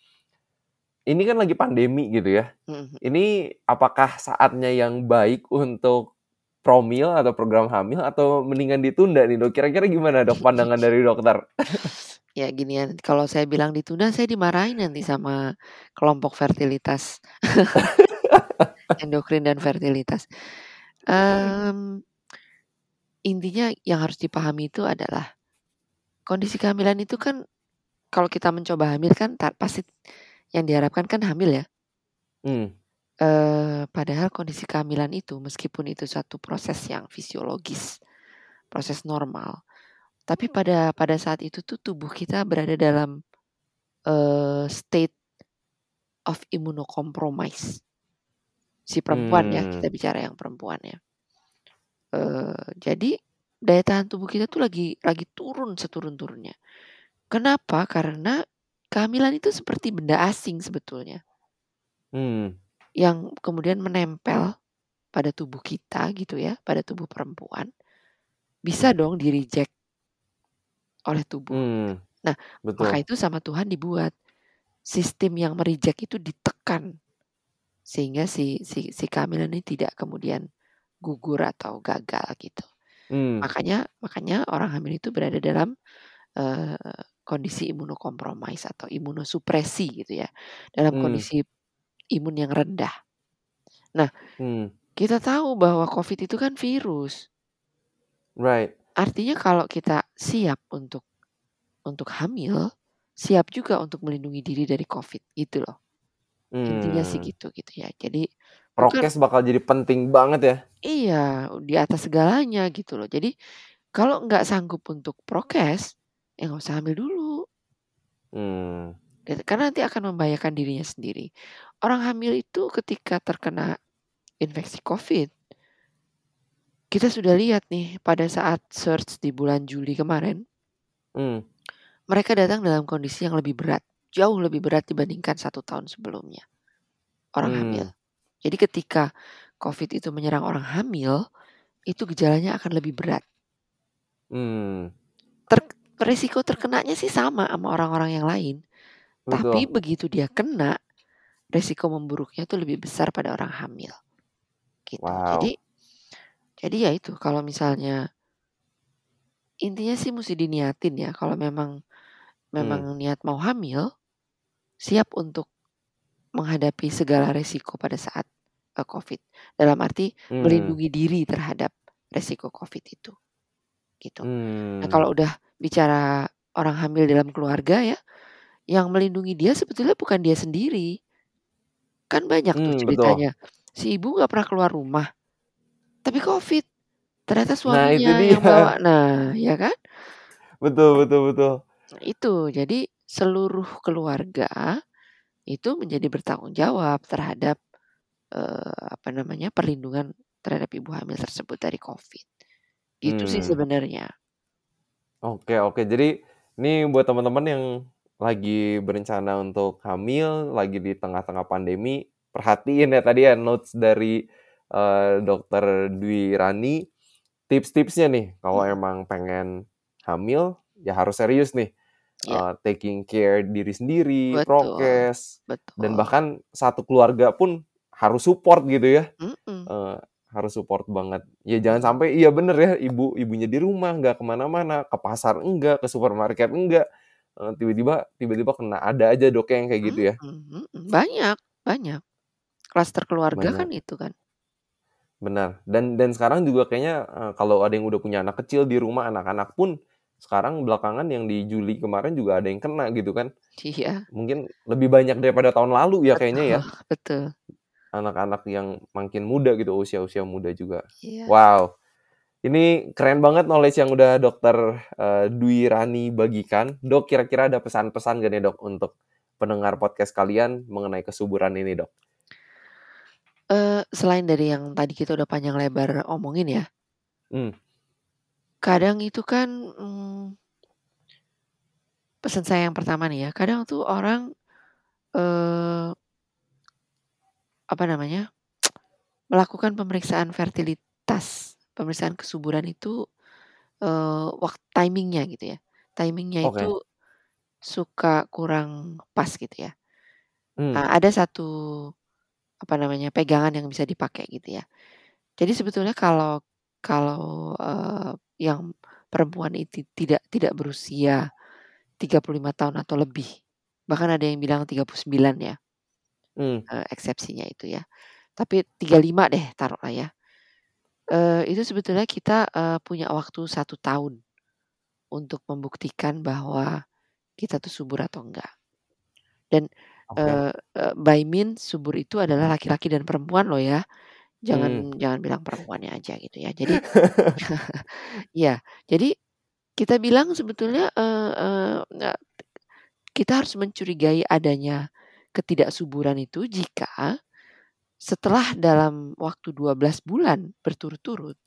ini kan lagi pandemi gitu ya. Mhm mhm. Ini apakah saatnya yang baik untuk promil atau program hamil atau mendingan ditunda nih Dok? Kira-kira gimana Dok pandangan dari dokter? Ya ginian, kalau saya bilang ditunda saya dimarahin nanti sama kelompok fertilitas. Endokrin dan fertilitas. Mmm, intinya yang harus dipahami itu adalah kondisi kehamilan itu kan kalau kita mencoba hamil kan ta pasti yang diharapkan kan hamil ya. Mmm. Eee, padahal kondisi kehamilan itu meskipun itu suatu proses yang fisiologis, proses normal, tapi pada pada saat itu tuh tubuh kita berada dalam, eee, state of immunocompromise. Si perempuan ya, Mmm. kita bicara yang perempuan ya. Eee, jadi daya tahan tubuh kita tuh lagi lagi turun seturun-turunnya. Kenapa? Karena kehamilan itu seperti benda asing sebetulnya. Mmm. Yang kemudian menempel pada tubuh kita gitu ya, pada tubuh perempuan, bisa dong di-reject oleh tubuh. Mmm. Nah, maka Betul. itu sama Tuhan dibuat sistem yang me-reject itu ditekan, sehingga si si si kehamilan ini tidak kemudian gugur atau gagal gitu. Mmm. Makanya makanya orang hamil itu berada dalam, eee, kondisi immunocompromise atau imunosupresi gitu ya, dalam Mmm. kondisi imun yang rendah. Nah, Mmm. kita tahu bahwa Covid itu kan virus. Right. Artinya kalau kita siap untuk untuk hamil, siap juga untuk melindungi diri dari Covid gitu loh. Intinya sih Mmm. gitu gitu ya. Jadi bukan Prokes bakal jadi penting banget ya? Iya, di atas segalanya gitu loh. Jadi kalau nggak sanggup untuk prokes, ya nggak usah hamil dulu. Mmm. Gitu, karena nanti akan membahayakan dirinya sendiri. Orang hamil itu ketika terkena infeksi Covid kita sudah lihat nih pada saat surge di bulan Juli kemarin Mmm. mereka datang dalam kondisi yang lebih berat, jauh lebih berat dibandingkan 1 tahun sebelumnya, orang hamil. Mmm. Jadi ketika Covid itu menyerang orang hamil, itu gejalanya akan lebih berat. Mmm. Ter resiko terkenanya sih sama sama orang-orang yang lain, tapi Betul. begitu dia kena, resiko memburuknya tuh lebih besar pada orang hamil, gitu. Jadi Wow. jadi ya itu kalau misalnya intinya sih musti diniatin ya kalau memang memang niat mau hamil, siap untuk menghadapi segala resiko pada saat, eee, Covid. Dalam arti Mmm. melindungi diri terhadap resiko Covid itu, gitu. Nah Mmm. kalau udah bicara orang hamil dalam keluarga ya, yang melindungi dia sebetulnya bukan dia sendiri. Kan banyak tuh Mmm, betul. ceritanya, si ibu nggak pernah keluar rumah, tapi Covid, ternyata Nah itu suaminya yang bawa. Nah, ya kan? Betul betul betul. Itu, jadi seluruh keluarga itu menjadi bertanggung jawab terhadap, eee, apa namanya, perlindungan terhadap ibu hamil tersebut dari Covid. Itu sih Mmm. sebenarnya. Oke oke. Jadi Ini buat teman-teman yang lagi berencana untuk hamil, lagi di tengah-tengah pandemi, perhatiin ya tadi ya notes dari, eee, Dokter Dwi Rani, tips-tipsnya nih kalau Mhm. emang pengen hamil, ya harus serius nih, Iya. eee, taking care diri sendiri, Betul, prokes, dan betul. bahkan satu keluarga pun harus support gitu ya, Mhm. eee, harus support banget. Ya jangan sampai iya bener ya, ibu ibunya di rumah, nggak ke mana-mana, ke pasar enggak, ke supermarket enggak, tiba-tiba tiba-tiba kena. Ada aja Dok yang kayak gitu ya? Mhm mhm, banyak banyak. Klaster keluarga kan Banyak. itu kan. Benar, dan dan sekarang juga kayaknya, eee, kalau ada yang udah punya anak kecil di rumah, anak-anak pun sekarang belakangan yang di Juli kemarin juga ada yang kena gitu kan. Iya. Mungkin lebih banyak daripada tahun lalu ya kayaknya Betul ya? betul. Anak-anak yang makin muda gitu, usia-usia muda juga. Iya. Wow, ini keren banget knowledge yang udah Dokter, eee, Dwi Rani bagikan. Dok, kira-kira ada pesan-pesan nggak nih Dok, untuk pendengar podcast kalian mengenai kesuburan ini Dok? Eee, selain dari yang tadi kita udah panjang lebar omongin ya. Mmm. Kadang itu kan, mmm pesan saya yang pertama nih ya, kadang tuh orang, eee apa namanya, melakukan pemeriksaan fertilitas, pemeriksaan kesuburan itu, eee, wak timing-nya gitu ya, timing-nya Oke. itu suka kurang pas gitu ya. Mmm. Nah, ada satu, apa namanya, pegangan yang bisa dipakai gitu ya. Jadi sebetulnya kalau kalau, eee, yang perempuan itu tidak tidak berusia 35 tahun atau lebih, bahkan ada yang bilang 39 ya. Mmm. Eee, eksepsinya itu ya. Tapi 35 deh taruhlah ya. Eee, itu sebetulnya kita, eee, punya waktu 1 tahun untuk membuktikan bahwa kita tuh subur atau enggak. Dan, eee eee, by means subur itu adalah laki-laki dan perempuan loh ya. Jangan jangan bilang perempuannya aja gitu ya. Jadi iya, jadi kita bilang sebetulnya, eee, nggak kita harus mencurigai adanya ketidaksuburan itu jika setelah dalam waktu 12 bulan berturut-turut,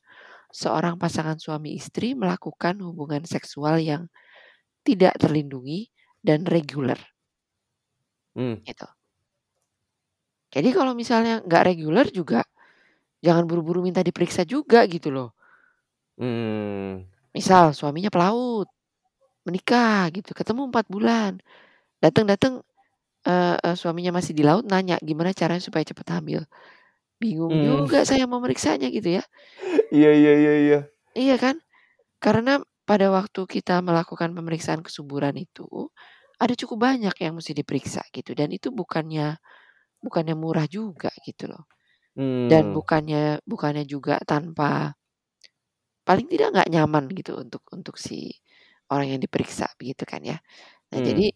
seorang pasangan suami istri melakukan hubungan seksual yang tidak terlindungi dan reguler. Mmm. Gitu. Jadi kalau misalnya nggak reguler juga, jangan buru-buru minta diperiksa juga gitu loh. Mmm. Misal suaminya pelaut, menikah gitu, ketemu 4 bulan, dateng-dateng, eee eee, suaminya masih di laut nanya, "Gimana caranya supaya cepet hamil?" Bingung Mmm. juga saya mau meriksanya gitu ya. Iya iya iya iya. Iya kan? Karena pada waktu kita melakukan pemeriksaan kesuburan itu, ada cukup banyak yang musti diperiksa gitu dan itu bukannya bukannya murah juga gitu loh. Dan Mmm. bukannya bukannya juga tanpa paling tidak nggak nyaman gitu untuk untuk si orang yang diperiksa begitu kan ya. Nah Mmm. jadi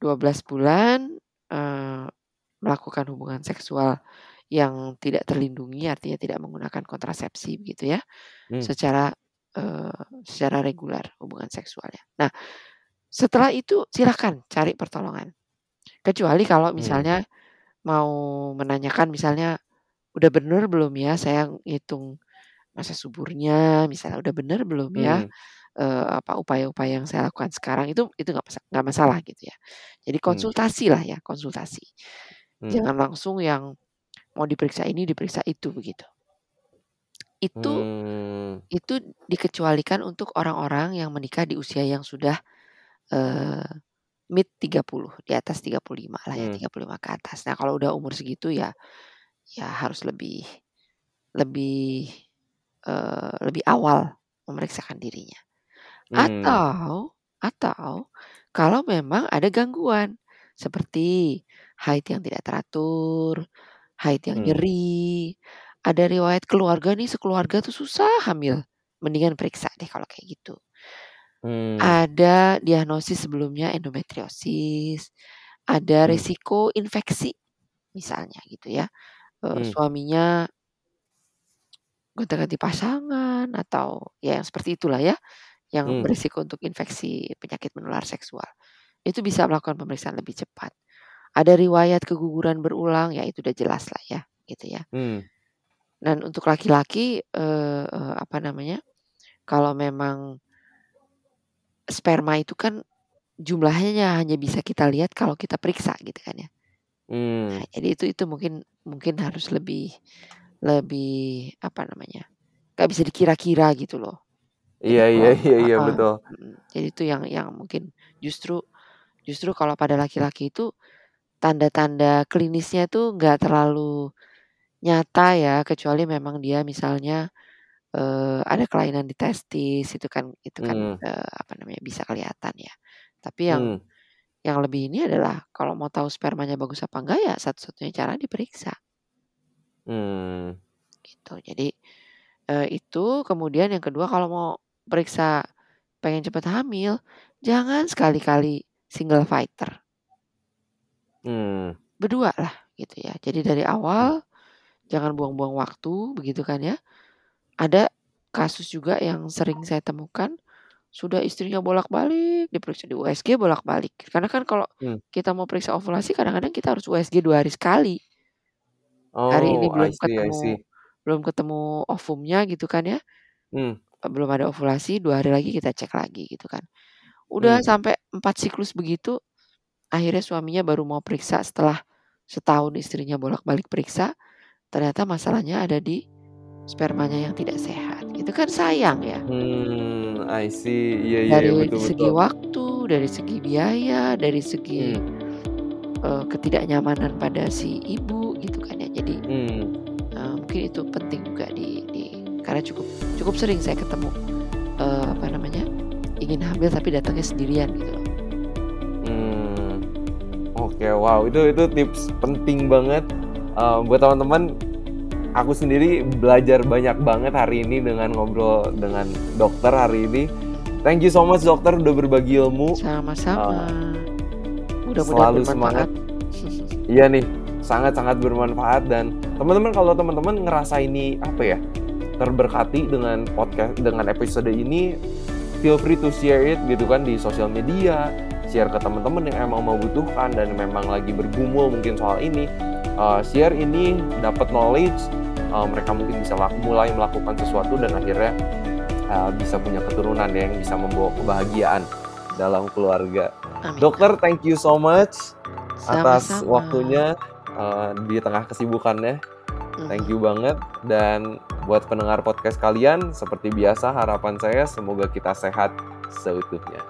12 bulan, eee, melakukan hubungan seksual yang tidak terlindungi, artinya tidak menggunakan kontrasepsi begitu ya, Mmm. secara, eee, secara reguler hubungan seksualnya. Nah, setelah itu silahkan cari pertolongan. Kecuali kalau Mmm. misalnya mau menanyakan misalnya, "Udah bener belum ya saya ngitung masa suburnya?" Misalnya, "Udah bener belum ya, Mmm. eee, apa, upaya-upaya yang saya lakukan sekarang?" Itu itu nggak nggak masalah gitu ya. Jadi Mmm. konsultasilah ya, konsultasi. Mmm. Jangan langsung yang mau diperiksa ini, diperiksa itu, begitu. Itu Mmm. itu dikecualikan untuk orang-orang yang menikah di usia yang sudah, eee, mid 30, di atas 35 lah ya, Mmm. 35 ke atas. Nah kalau udah umur segitu ya ya harus lebih lebih, eee, lebih awal memeriksakan dirinya. Mmm. Atau atau kalau memang ada gangguan seperti haid yang tidak teratur, haid yang Mmm. nyeri, ada riwayat keluarga nih sekeluarga tuh susah hamil, mendingan periksa deh kalau kayak gitu. Mmm. Ada diagnosis sebelumnya endometriosis, ada Mmm. resiko infeksi misalnya gitu ya, eee, Mmm. suaminya gonta-ganti pasangan atau ya yang seperti itulah ya, yang Mmm. beresiko untuk infeksi penyakit menular seksual. Itu bisa melakukan pemeriksaan lebih cepat. Ada riwayat keguguran berulang, ya itu udah jelaslah ya, gitu ya. Mmm. Dan untuk laki-laki, eee eee, apa namanya, kalau memang sperma itu kan jumlahnya hanya bisa kita lihat kalau kita periksa gitu kan ya. Hmm. Nah, jadi itu itu mungkin mungkin harus lebih lebih apa namanya? Gak bisa dikira-kira gitu loh. Iya iya iya iya betul. Jadi itu yang yang mungkin justru justru kalau pada laki-laki itu tanda-tanda klinisnya tuh nggak terlalu nyata ya kecuali memang dia misalnya uh, ada kelainan di testis itu kan itu kan Hmm. uh, apa namanya bisa kelihatan ya. Tapi yang Hmm. yang lebih ini adalah kalau mau tahu spermanya bagus apa enggak ya satu-satunya cara diperiksa. Hmm. Gitu. Jadi uh, itu kemudian yang kedua kalau mau periksa pengen cepat hamil, jangan sekali-kali single fighter. Hmm. Berdua lah gitu ya. Jadi dari awal jangan buang-buang waktu begitu kan ya. Ada kasus juga yang sering saya temukan sudah istrinya bolak-balik diperiksa di USG bolak-balik. Karena kan kalau Hmm. kita mau periksa ovulasi kadang-kadang kita harus USG dua hari sekali. Hari ini Oh, belum see I ketemu see. belum ketemu ovumnya gitu kan ya. Hmm. Belum ada ovulasi, dua hari lagi kita cek lagi gitu kan. Udah Hmm. sampai 4 siklus begitu, akhirnya suaminya baru mau periksa setelah setahun istrinya bolak-balik periksa, ternyata masalahnya ada di spermanya yang tidak sehat. Itu kan sayang ya. Hmm, I see. Iya iya Dari betul segi betul. waktu, dari segi biaya, dari segi Hmm. uh, ketidaknyamanan pada si ibu gitu kan ya. Jadi Hmm. uh, mungkin itu penting juga di, di karena cukup cukup sering saya ketemu uh, apa namanya ingin hamil tapi datangnya sendirian gitu loh. Hmm. Oke, wow, itu itu tips penting banget uh, buat teman-teman. Aku sendiri belajar banyak banget hari ini dengan ngobrol dengan dokter hari ini. Thank you so much dokter udah berbagi ilmu. Sama-sama. Uh, Mudah-mudahan selalu semangat. Iya nih, sangat-sangat bermanfaat dan teman-teman kalau teman-teman ngerasa ini apa ya terberkati dengan podcast dengan episode ini, feel free to share it gitu kan di sosial media, share ke teman-teman yang emang membutuhkan dan memang lagi bergumul mungkin soal ini. Uh, share ini dapat knowledge, uh, mereka mungkin bisa lak- mulai melakukan sesuatu dan akhirnya uh, bisa punya keturunan yang bisa membawa kebahagiaan dalam keluarga. Amin. Dokter, thank you so much atas Sama-sama. waktunya uh, di tengah kesibukannya. Mhm. Thank you banget dan buat pendengar podcast kalian seperti biasa harapan saya semoga kita sehat seutuhnya.